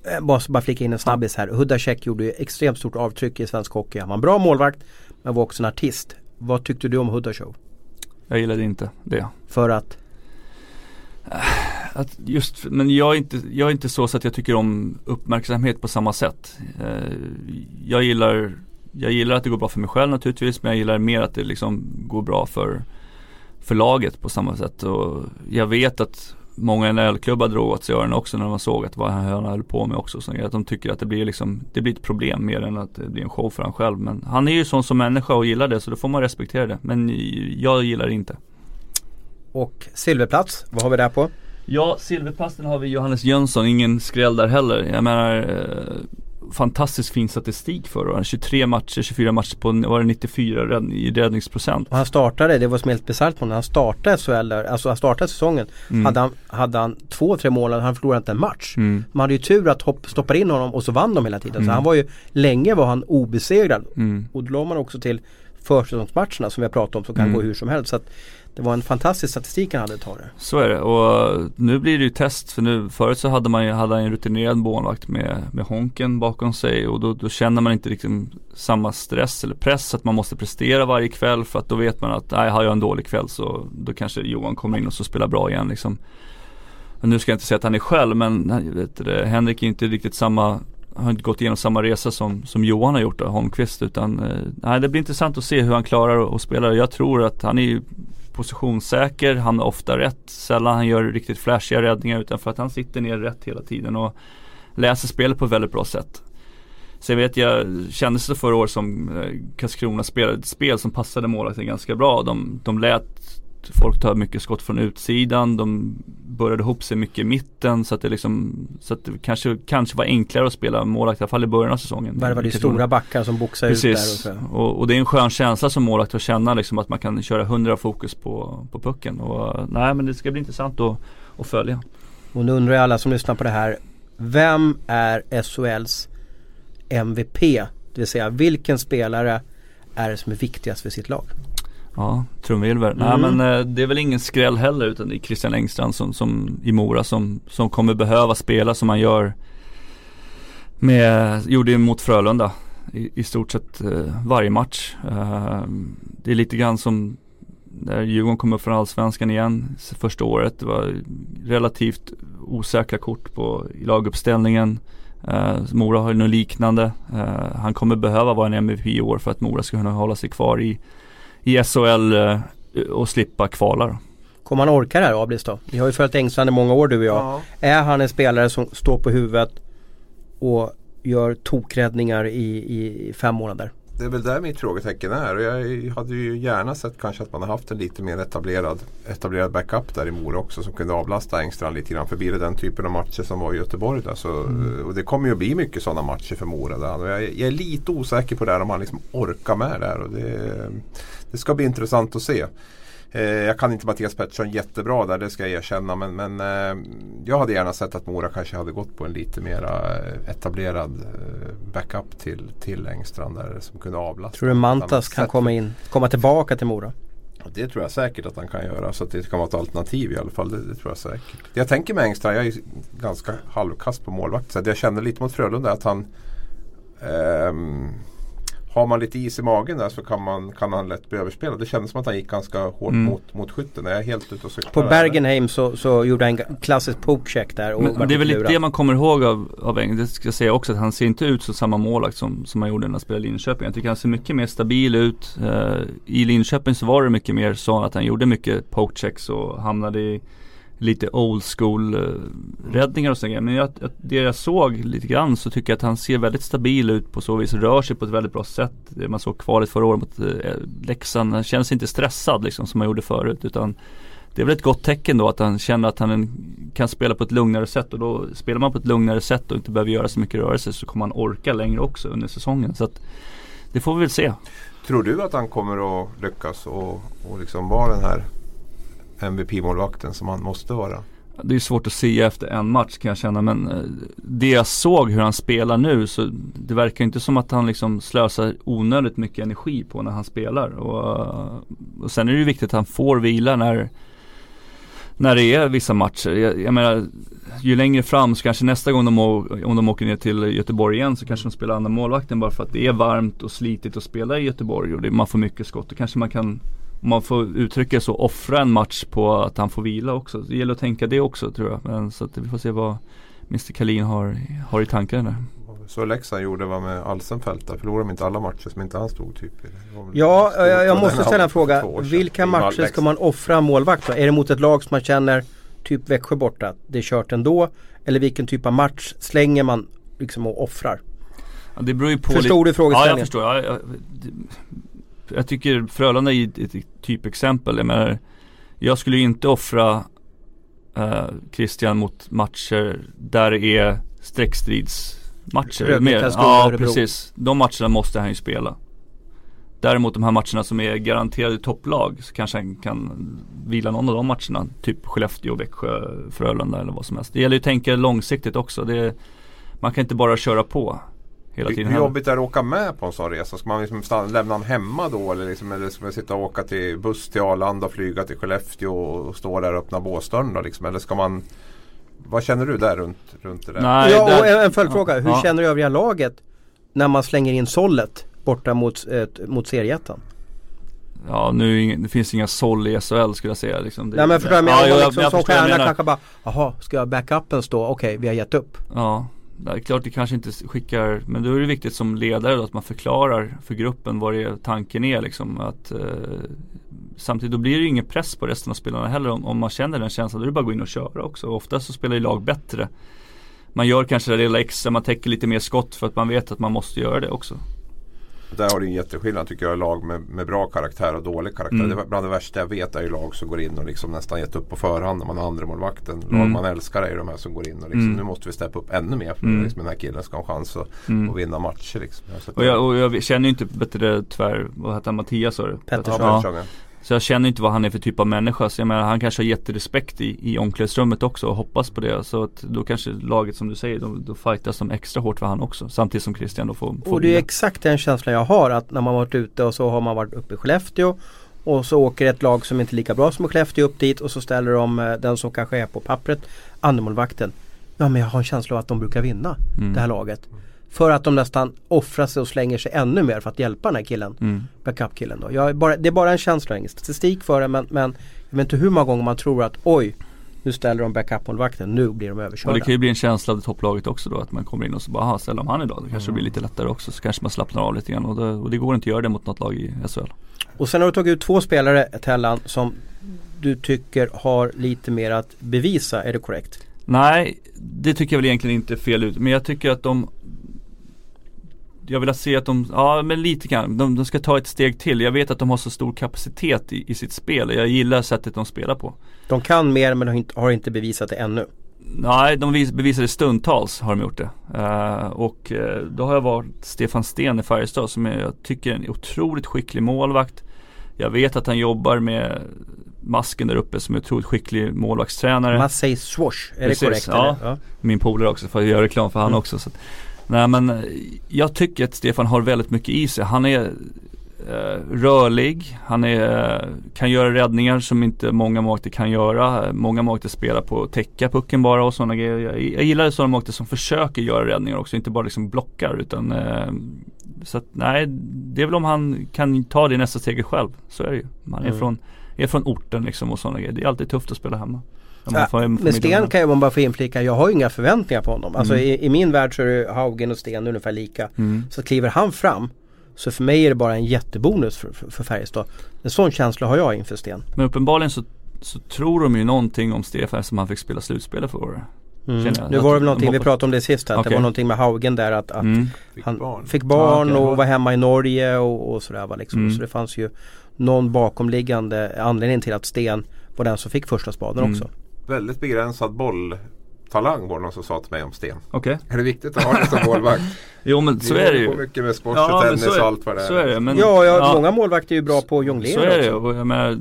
Eh, bara, bara flika in en snabbis här. Hudacek gjorde ju extremt stort avtryck i svensk hockey. Han var en bra målvakt men var också en artist. Vad tyckte du om Hudacek? Jag gillade inte det. För att? Äh, att just, men jag är, inte, jag är inte så, så att jag tycker om uppmärksamhet på samma sätt. Eh, jag gillar jag gillar att det går bra för mig själv naturligtvis men jag gillar mer att det liksom går bra för, för laget på samma sätt. Och jag vet att många NHL-klubbar drog åt sig öronen också när man såg att vad han höll på med också. Så att de tycker att det blir liksom, det blir ett problem mer än att det blir en show för han själv. Men han är ju sån som människa och gillar det så då får man respektera det. Men jag gillar det inte. Och silverplats, vad har vi där på? Ja, silverplasten har vi Johannes Jönsson, ingen skräll där heller. Jag menar eh, fantastiskt fin statistik förra året. 23 matcher, 24 matcher på, var det 94 rädd, i räddningsprocent. Och han startade, det var som helt bisarrt på honom, han startade SHL alltså han startade säsongen. Mm. Hade, han, hade han två, tre mål, han förlorade inte en match. Mm. Man hade ju tur att hopp, stoppa in honom och så vann de hela tiden. Mm. Så han var ju, länge var han obesegrad. Mm. Och då la man också till försäsongsmatcherna som vi har pratat om som kan mm. gå hur som helst. Så att det var en fantastisk statistik han hade tagit. Så är det och nu blir det ju test för nu förut så hade man ju hade en rutinerad målvakt med, med Honken bakom sig och då, då känner man inte liksom samma stress eller press att man måste prestera varje kväll för att då vet man att nej, har jag en dålig kväll så då kanske Johan kommer in och så spelar bra igen liksom. Nu ska jag inte säga att han är själv men vet du, Henrik är inte riktigt samma har inte gått igenom samma resa som, som Johan har gjort då, Holmqvist utan eh, nej, det blir intressant att se hur han klarar att spela. Jag tror att han är positionssäker, han har ofta rätt. Sällan han gör riktigt flashiga räddningar utan för att han sitter ner rätt hela tiden och läser spelet på ett väldigt bra sätt. Sen vet jag, kändes det förra året som eh, Karlskrona spelade ett spel som passade målvakten ganska bra. De, de lät folk tar mycket skott från utsidan. De började ihop sig mycket i mitten så att det liksom Så att det kanske, kanske var enklare att spela målvakt i alla fall i början av säsongen. Där var det stora backar som boxade ut där. Och. Och, och, det är en skön känsla som målvakt att känna liksom att man kan köra hundra fokus på, på pucken. Och, nej men det ska bli intressant att, att följa. Och nu undrar alla som lyssnar på det här. Vem är SHLs MVP? Det vill säga vilken spelare är det som är viktigast för sitt lag? Ja, trumvirvel. Mm. Nej men eh, det är väl ingen skräll heller utan det är Christian Engstrand som, som i Mora som, som kommer behöva spela som han gör med, gjorde mot Frölunda i, i stort sett eh, varje match. Eh, det är lite grann som när Djurgården kom upp från Allsvenskan igen första året. Det var relativt osäkra kort på, i laguppställningen. Uh, Mora har ju något liknande. Uh, han kommer behöva vara en MVP i år för att Mora ska kunna hålla sig kvar i i SHL eh, och slippa kvala. Kommer han orka det här Ablis då? Vi har ju följt Engstrand i många år du och jag. Ja. Är han en spelare som står på huvudet och gör tokräddningar i, i fem månader? Det är väl där mitt frågetecken är. Och jag hade ju gärna sett kanske att man har haft en lite mer etablerad, etablerad backup där i Mora också som kunde avlasta Engstrand lite grann. För blir det den typen av matcher som var i Göteborg där, så, Och det kommer ju att bli mycket sådana matcher för Mora. Där. Och jag, jag är lite osäker på det här om han liksom orkar med det här. Och det, det ska bli intressant att se. Eh, jag kan inte Mattias Pettersson jättebra där, det ska jag erkänna. Men, men eh, jag hade gärna sett att Mora kanske hade gått på en lite mera etablerad eh, backup till, till Engstrand där som kunde avlasta. Tror du Mantas kan komma in, komma tillbaka till Mora? Det tror jag säkert att han kan göra. Så det kan vara ett alternativ i alla fall. Det, det tror jag säkert. Det jag tänker med Engstrand, jag är ganska halvkass på målvakt. Så jag kände lite mot Frölunda att han ehm, har man lite is i magen där så kan, man, kan han lätt bli överspelad. Det kändes som att han gick ganska hårt Mm. mot, mot skytten. Jag är helt ute och cyklar. På. Bergenheim så, så gjorde han en klassisk pokecheck där och Men det är väl lite det man kommer ihåg av, av Eng. Det ska jag säga också att han ser inte ut som samma målvakt som, som han gjorde när han spelade i Linköping. Jag tycker han ser mycket mer stabil ut. Eh, I Linköping så var det mycket mer så att han gjorde mycket pokechecks och hamnade i lite old school eh, räddningar och sådär. Men jag, det jag såg lite grann så tycker jag att han ser väldigt stabil ut på så vis. Rör sig på ett väldigt bra sätt. Man såg kvalet förra året mot eh, Leksand. Han känns inte stressad liksom som han gjorde förut. Utan det är väl ett gott tecken då att han känner att han kan spela på ett lugnare sätt och då spelar man på ett lugnare sätt och inte behöver göra så mycket rörelse så kommer han orka längre också under säsongen. Så att det får vi väl se. Tror du att han kommer att lyckas och, och liksom vara den här MVP-målvakten som han måste vara? Det är svårt att se efter en match kan jag känna men eh, det jag såg hur han spelar nu så det verkar inte som att han liksom slösar onödigt mycket energi på när han spelar. Och, eh, och sen är det ju viktigt att han får vila när när det är vissa matcher. Jag, jag menar ju längre fram så kanske nästa gång de, om de åker ner till Göteborg igen så kanske de spelar andra målvakten bara för att det är varmt och slitigt att spela i Göteborg och det, man får mycket skott. Då kanske man kan om man får uttrycka så, offra en match på att han får vila också. Det gäller att tänka det också tror jag. Men, så att vi får se vad Mr Kalin har, har i tankarna där. Så Leksand gjorde var med Alsenfelt där. Förlorade de inte alla matcher som inte han stod typ i? Ja, jag, jag måste ställa en fråga. Vilka matcher ska man offra målvakt då? Är det mot ett lag som man känner, typ Växjö borta, det är kört ändå? Eller vilken typ av match slänger man liksom och offrar? Ja, det beror ju på Förstod lite... du frågeställningen? Ja, jag förstår. Ja, jag, det- jag tycker Frölunda är ett, typexempel. Jag menar, jag skulle ju inte offra eh, Christian mot matcher där det är streckstridsmatcher. Rögle, Ja, Örebro. precis. De matcherna måste han ju spela. Däremot de här matcherna som är garanterade topplag så kanske han kan vila någon av de matcherna. Typ Skellefteå, Växjö, Frölunda eller vad som helst. Det gäller ju att tänka långsiktigt också. Det, man kan inte bara köra på hela Hur, tiden hur jobbigt är det att åka med på en sån resa? Ska man liksom stanna, lämna honom hemma då? Eller, liksom, eller ska man sitta och åka till buss till Arlanda och flyga till Skellefteå och stå där och öppna båsdörren? Liksom? Eller ska man Vad känner du där runt, runt det där? Nej, ja, och en, en följdfråga. Hur Ja. känner övriga laget när man slänger in sållet borta mot, eh, mot seriettan? Ja nu det finns inga såll i SHL skulle jag säga liksom. Det- Nej men förstår jag menar, ja, jag- liksom, jag som du stjärna kanske bara Jaha, ska jag backupen stå? Okej, vi har gett upp. Ja, det är klart det kanske inte skickar, men då är det viktigt som ledare då att man förklarar för gruppen vad det är, tanken är liksom. Att, eh, samtidigt då blir det ju ingen press på resten av spelarna heller om, om man känner den känslan. Då är det bara att gå in och köra också. Ofta så spelar ju lag bättre. Man gör kanske det lilla extra, man täcker lite mer skott för att man vet att man måste göra det också. Där har du en jätteskillnad tycker jag. Lag med, med bra karaktär och dålig karaktär. Mm. Det är bland det värsta jag vet är ju lag som går in och liksom nästan gett upp på förhand när man har andra målvakten. Lag Mm. man älskar är ju de här som går in och liksom, Mm. nu måste vi steppa upp ännu mer för Mm. att liksom, den här killen ska ha en chans att, Mm. att vinna matcher. Liksom. Att Och jag, och jag känner ju inte bättre tvär, vad heter han, Mattias sa du? Pettersson. Ja. Pettersson, ja. Så jag känner inte vad han är för typ av människa. Så jag menar, han kanske har jätterespekt i, i omklädningsrummet också och hoppas på det. Så att då kanske laget som du säger, då, då fightas de extra hårt för han också. Samtidigt som Christian då får, får Och det är vila. exakt den känslan jag har att när man varit ute och så har man varit uppe i Skellefteå och så åker ett lag som inte är lika bra som Skellefteå upp dit och så ställer de eh, den som kanske är på pappret, andremålvakten. Ja men jag har en känsla av att de brukar vinna Mm. det här laget. För att de nästan offrar sig och slänger sig ännu mer för att hjälpa den här killen. Mm. Backup-killen då. Jag är bara, det är bara en känsla, ingen statistik för det men, men jag vet inte hur många gånger man tror att oj nu ställer de backup-målvakten, nu blir de Och överkörda. det kan ju bli en känsla av topplaget också då att man kommer in och så bara, aha, ställer de han idag? Då kanske det blir lite lättare också. Så kanske man slappnar av lite grann och det, och det går inte att göra det mot något lag i SHL. Och sen har du tagit ut två spelare, Tellan, som du tycker har lite mer att bevisa, är det korrekt? Nej, det tycker jag väl egentligen inte är fel ut. Men jag tycker att de jag vill se att de, ja men lite grann, de, de, ska ta ett steg till. Jag vet att de har så stor kapacitet i, i sitt spel. Jag gillar sättet de spelar på. De kan mer men de har inte, har inte bevisat det ännu. Nej, de bevisade stundtals har de gjort det. Uh, och uh, då har jag varit Stefan Sten i Färjestad som jag tycker är en otroligt skicklig målvakt. Jag vet att han jobbar med masken där uppe som är otroligt skicklig målvaktstränare. Massey Swash, är Precis, det korrekt? Ja, ja, min polare också för att göra reklam för han mm. också. Så. Nej men jag tycker att Stefan har väldigt mycket i sig. Han är eh, rörlig, han är, kan göra räddningar som inte många målvakter kan göra. Många målvakter spelar på att täcka pucken bara och sådana grejer. Jag, jag gillar sådana målvakter som försöker göra räddningar också, inte bara liksom blockar utan eh, så att nej, det är väl om han kan ta det nästa steg själv. Så är det ju. Man är, mm. från, är från orten liksom och sådana grejer. Det är alltid tufft att spela hemma. Ja, med Sten kan jag bara få inflika, jag har ju inga förväntningar på honom. Alltså mm. i, i, min värld så är det Haugen och Sten ungefär lika. Mm. Så kliver han fram så för mig är det bara en jättebonus för, för, för Färjestad. En sån känsla har jag inför Sten. Men uppenbarligen så, så tror de ju någonting om Stefan som han fick spela slutspel för året. Mm. Nu var det väl någonting, vi pratade om det sist här, okay. det var någonting med Haugen där att, att mm. han fick barn, fick barn ja, okay. och var hemma i Norge och, och sådär va, liksom. Mm. Så det fanns ju någon bakomliggande anledning till att Sten var den som fick första spaden mm. också väldigt begränsad bolltalang var det någon som sa till mig om Sten. Okay. Är det viktigt att ha det som målvakt? jo men så är det ju. mycket med sport ja, och tennis och allt vad det är. Så är det, men, ja, ja, ja, många målvakter är ju bra på att jonglera Så är det och jag menar,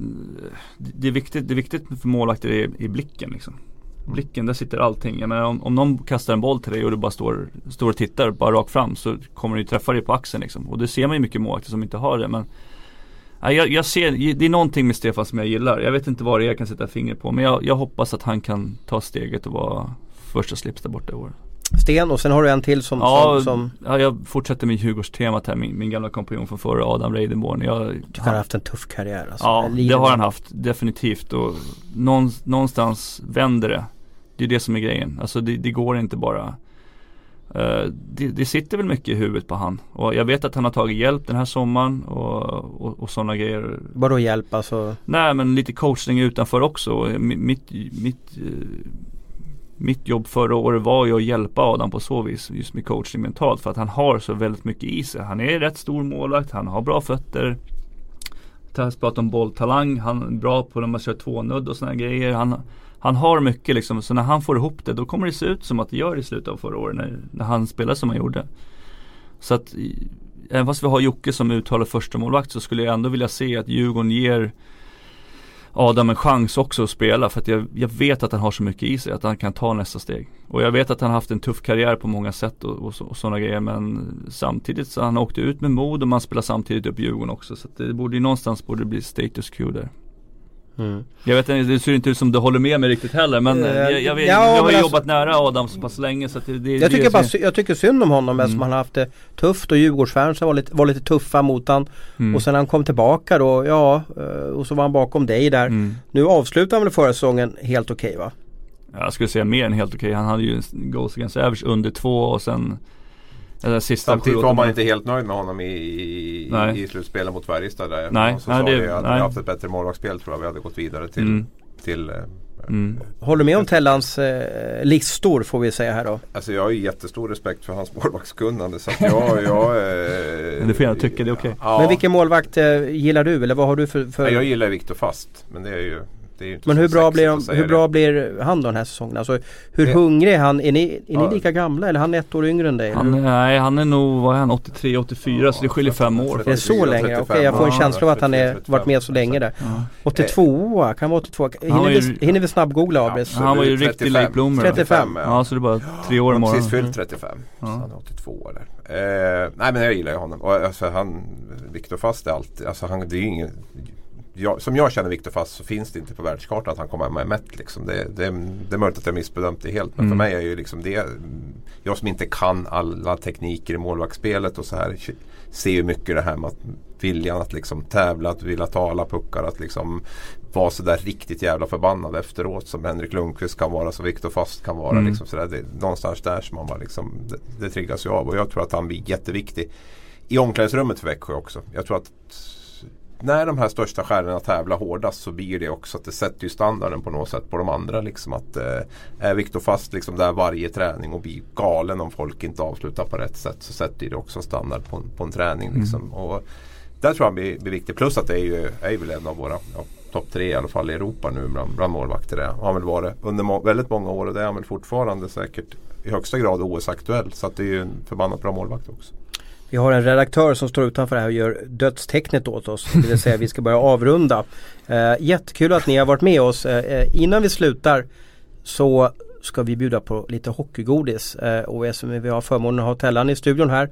det, är viktigt, det är viktigt för målvakter i, i blicken liksom. Blicken, där sitter allting. Jag menar, om, om någon kastar en boll till dig och du bara står, står och tittar bara rakt fram så kommer du träffa dig på axeln liksom. Och det ser man ju mycket målvakter som inte har det. Men jag, jag ser, det är någonting med Stefan som jag gillar. Jag vet inte vad det är jag kan sätta fingret på. Men jag, jag hoppas att han kan ta steget och vara första slips där borta i år. Sten och sen har du en till som... Ja, som, som... ja jag fortsätter med Djurgårdstemat här. Min, min gamla kompanjon från förra Adam Reidenborn. Jag, du har haft en tuff karriär alltså. Ja, det har han haft. Definitivt. Och någonstans vänder det. Det är det som är grejen. Alltså det, det går inte bara det, det, sitter väl mycket i huvudet på han. Och jag vet att han har tagit hjälp den här sommaren och, och, och sådana grejer. Vadå hjälp alltså? Nej men lite coachning utanför också. Mitt, mitt, eh, mitt jobb förra året var ju att hjälpa Adam på så vis. Just med coachning mentalt. För att han har så väldigt mycket i sig. Han är rätt stor målvakt. Han har bra fötter. Jag pratar om bolltalang. Han är bra på när man kör tvånudd och sådana grejer. Han, han har mycket liksom, så när han får ihop det då kommer det se ut som att det gör i slutet av förra året när, när han spelar som han gjorde. Så att även fast vi har Jocke som uttalad första målvakt så skulle jag ändå vilja se att Djurgården ger Adam en chans också att spela för att jag, jag vet att han har så mycket i sig att han kan ta nästa steg. Och jag vet att han har haft en tuff karriär på många sätt och, och, och sådana grejer men samtidigt så han åkte ut med mod och man spelar samtidigt upp Djurgården också så att det borde ju någonstans borde det bli status quo där. Mm. Jag vet inte, det ser inte ut som du håller med mig riktigt heller men uh, jag, jag, vet, ja, jag har alltså, jobbat nära Adam så pass länge så att det, det jag, tycker det bara, jag tycker synd om honom mm. eftersom han har haft det tufft och Djurgårdsfansen var lite, var lite tuffa mot han mm. Och sen när han kom tillbaka då, ja eh, och så var han bakom dig där. Mm. Nu avslutar han väl förra säsongen helt okej okay, va? Jag skulle säga mer än helt okej. Okay. Han hade ju en goals against average under två och sen Samtidigt var man inte helt nöjd med honom i, i, i slutspelet mot Färjestad. Där nej, så nej, det, det, hade vi haft ett bättre målvaktsspel tror jag vi hade gått vidare till, mm. till eh, Mm. Håller med om Tellans eh, listor får vi säga här då? Alltså jag har ju jättestor respekt för hans målvaktskunnande så att jag, jag eh, Men du får gärna tycka det är okej. Okay. Ja. Men vilken målvakt eh, gillar du eller vad har du för? för... Ja, jag gillar Viktor Fast men det är ju men hur bra, blir, hur bra blir han då den här säsongen? Alltså, hur det, hungrig är han? Är ni, är ja. ni lika gamla eller är han ett år yngre än dig? Han, nej han är nog, vad är han, 83, 84 ja, så det skiljer fem år. Det är så länge? Okej okay, jag får en känsla av att han är, varit med så länge där. 82 kan vara 82. Hinner, vi, hinner vi snabbgoogla Abris? Han var ju riktig late bloomer. 35? Ja så det är bara tre år imorgon. Precis fyllt 35. Så han är 82 där. Eh, nej men jag gillar ju honom. Och, alltså, han, Viktor Fast är alltid, alltså han, det är ju ingen jag, som jag känner Viktor Fast så finns det inte på världskartan att han kommer med mätt. Liksom. Det, det, det är möjligt att jag missbedömt det helt. Men mm. för mig är ju liksom det Jag som inte kan alla tekniker i målvaktsspelet och så här ser ju mycket det här med att viljan att liksom tävla, att vilja ta alla puckar, att liksom vara sådär riktigt jävla förbannad efteråt som Henrik Lundqvist kan vara, som Viktor Fast kan vara. Mm. Liksom sådär. Det, någonstans där som man bara liksom, det, det triggas ju av och jag tror att han blir jätteviktig i omklädningsrummet för Växjö också. Jag tror att när de här största stjärnorna tävlar hårdast så blir det också att det sätter ju standarden på något sätt på de andra. Liksom att eh, Är Viktor fast liksom där varje träning och blir galen om folk inte avslutar på rätt sätt så sätter det också standard på, på en träning. Mm. Liksom. Mm. Och där tror jag blir, blir viktigt. Plus att det är ju, är väl en av våra ja, topp tre i alla fall i Europa nu bland, bland målvakter. Det har väl varit under må väldigt många år och det är han väl fortfarande säkert i högsta grad OS-aktuell. Så att det är ju en förbannat bra målvakt också. Vi har en redaktör som står utanför här och gör dödstecknet åt oss. Det vill säga vi ska börja avrunda. Eh, jättekul att ni har varit med oss. Eh, eh, innan vi slutar så ska vi bjuda på lite hockeygodis. Eh, och eftersom vi har förmånen att ha Tellan i studion här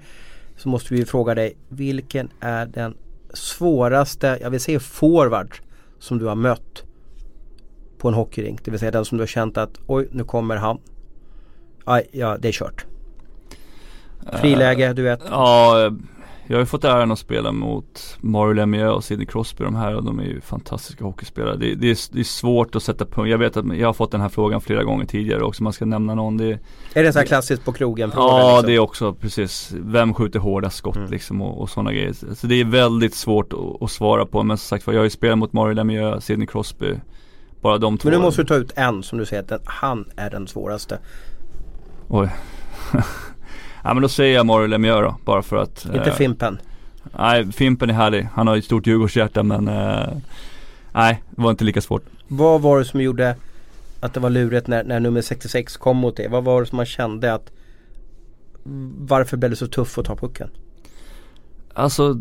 så måste vi fråga dig vilken är den svåraste, jag vill säga forward som du har mött på en hockeyrink? Det vill säga den som du har känt att oj nu kommer han. Aj, ja det är kört. Friläge, du vet. Ja, jag har ju fått äran att spela mot Mario Lemieux och Sidney Crosby de här och de är ju fantastiska hockeyspelare. Det, det, är, det är svårt att sätta punkt. Jag vet att jag har fått den här frågan flera gånger tidigare också. Man ska nämna någon. Det, är det så här klassiskt på krogen? Fråga, ja liksom? det är också precis. Vem skjuter hårdast skott mm. liksom och, och sådana grejer. Så det är väldigt svårt att, att svara på. Men som sagt jag har ju spelat mot Mario Lemieux, Sidney Crosby. Bara de två. Men nu måste du ta ut en som du säger att den, han är den svåraste. Oj. Ja men då säger jag Mario Lemieux då, bara för att Inte eh, Fimpen? Nej, Fimpen är härlig. Han har ju ett stort Djurgårdshjärta men eh, Nej, det var inte lika svårt. Vad var det som gjorde att det var lurigt när, när nummer 66 kom mot det? Vad var det som man kände att Varför blev det så tufft att ta pucken? Alltså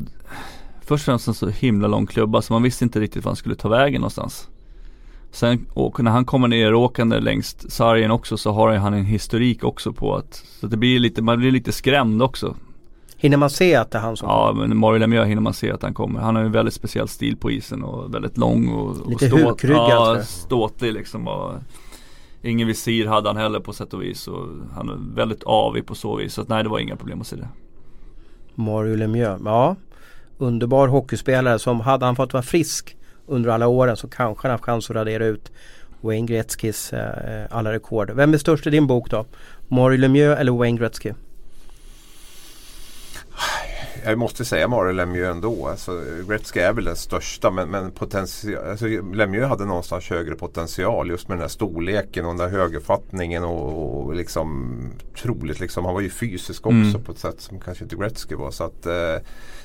Först och främst en så himla lång klubba så man visste inte riktigt var han skulle ta vägen någonstans. Sen när han kommer ner åkande längs sargen också så har han en historik också på att Så det blir lite, man blir lite skrämd också. Hinner man se att det är han som Ja men Mario Lemieux hinner man se att han kommer. Han har ju en väldigt speciell stil på isen och väldigt lång och Lite och ståt, ja, ståtlig liksom och Ingen visir hade han heller på sätt och vis och han är väldigt avig på så vis. Så att nej det var inga problem att se det. Mario Lemieux, ja Underbar hockeyspelare som hade han fått vara frisk under alla åren så kanske han har chans att radera ut Wayne Gretzkys eh, eh, alla rekord. Vem är störst i din bok då? Mario Lemieux eller Wayne Gretzky? Jag måste säga Mario Lemieux ändå. Alltså, Gretzky är väl den största men, men potential, alltså, Lemieux hade någonstans högre potential just med den här storleken och den där högerfattningen och, och liksom troligt liksom. Han var ju fysisk också mm. på ett sätt som kanske inte Gretzky var. Så att, eh,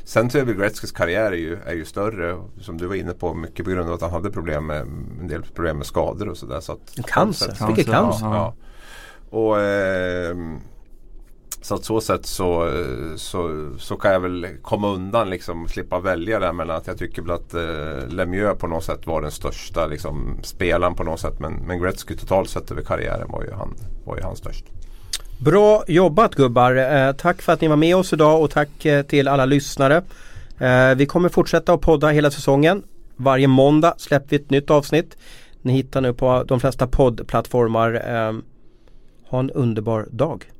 Sen tror jag Gretzkys karriär är ju, är ju större som du var inne på mycket på grund av att han hade problem med en del problem med skador och sådär. Så cancer, han fick cancer. Ja. Och, eh, så att så sätt så, så, så kan jag väl komma undan liksom slippa välja där mellan att jag tycker väl att eh, Lemieux på något sätt var den största liksom, spelaren på något sätt. Men, men Gretzky totalt sett över karriären var ju han, var ju han störst. Bra jobbat gubbar! Eh, tack för att ni var med oss idag och tack eh, till alla lyssnare. Eh, vi kommer fortsätta att podda hela säsongen. Varje måndag släpper vi ett nytt avsnitt. Ni hittar nu på de flesta poddplattformar. Eh, ha en underbar dag!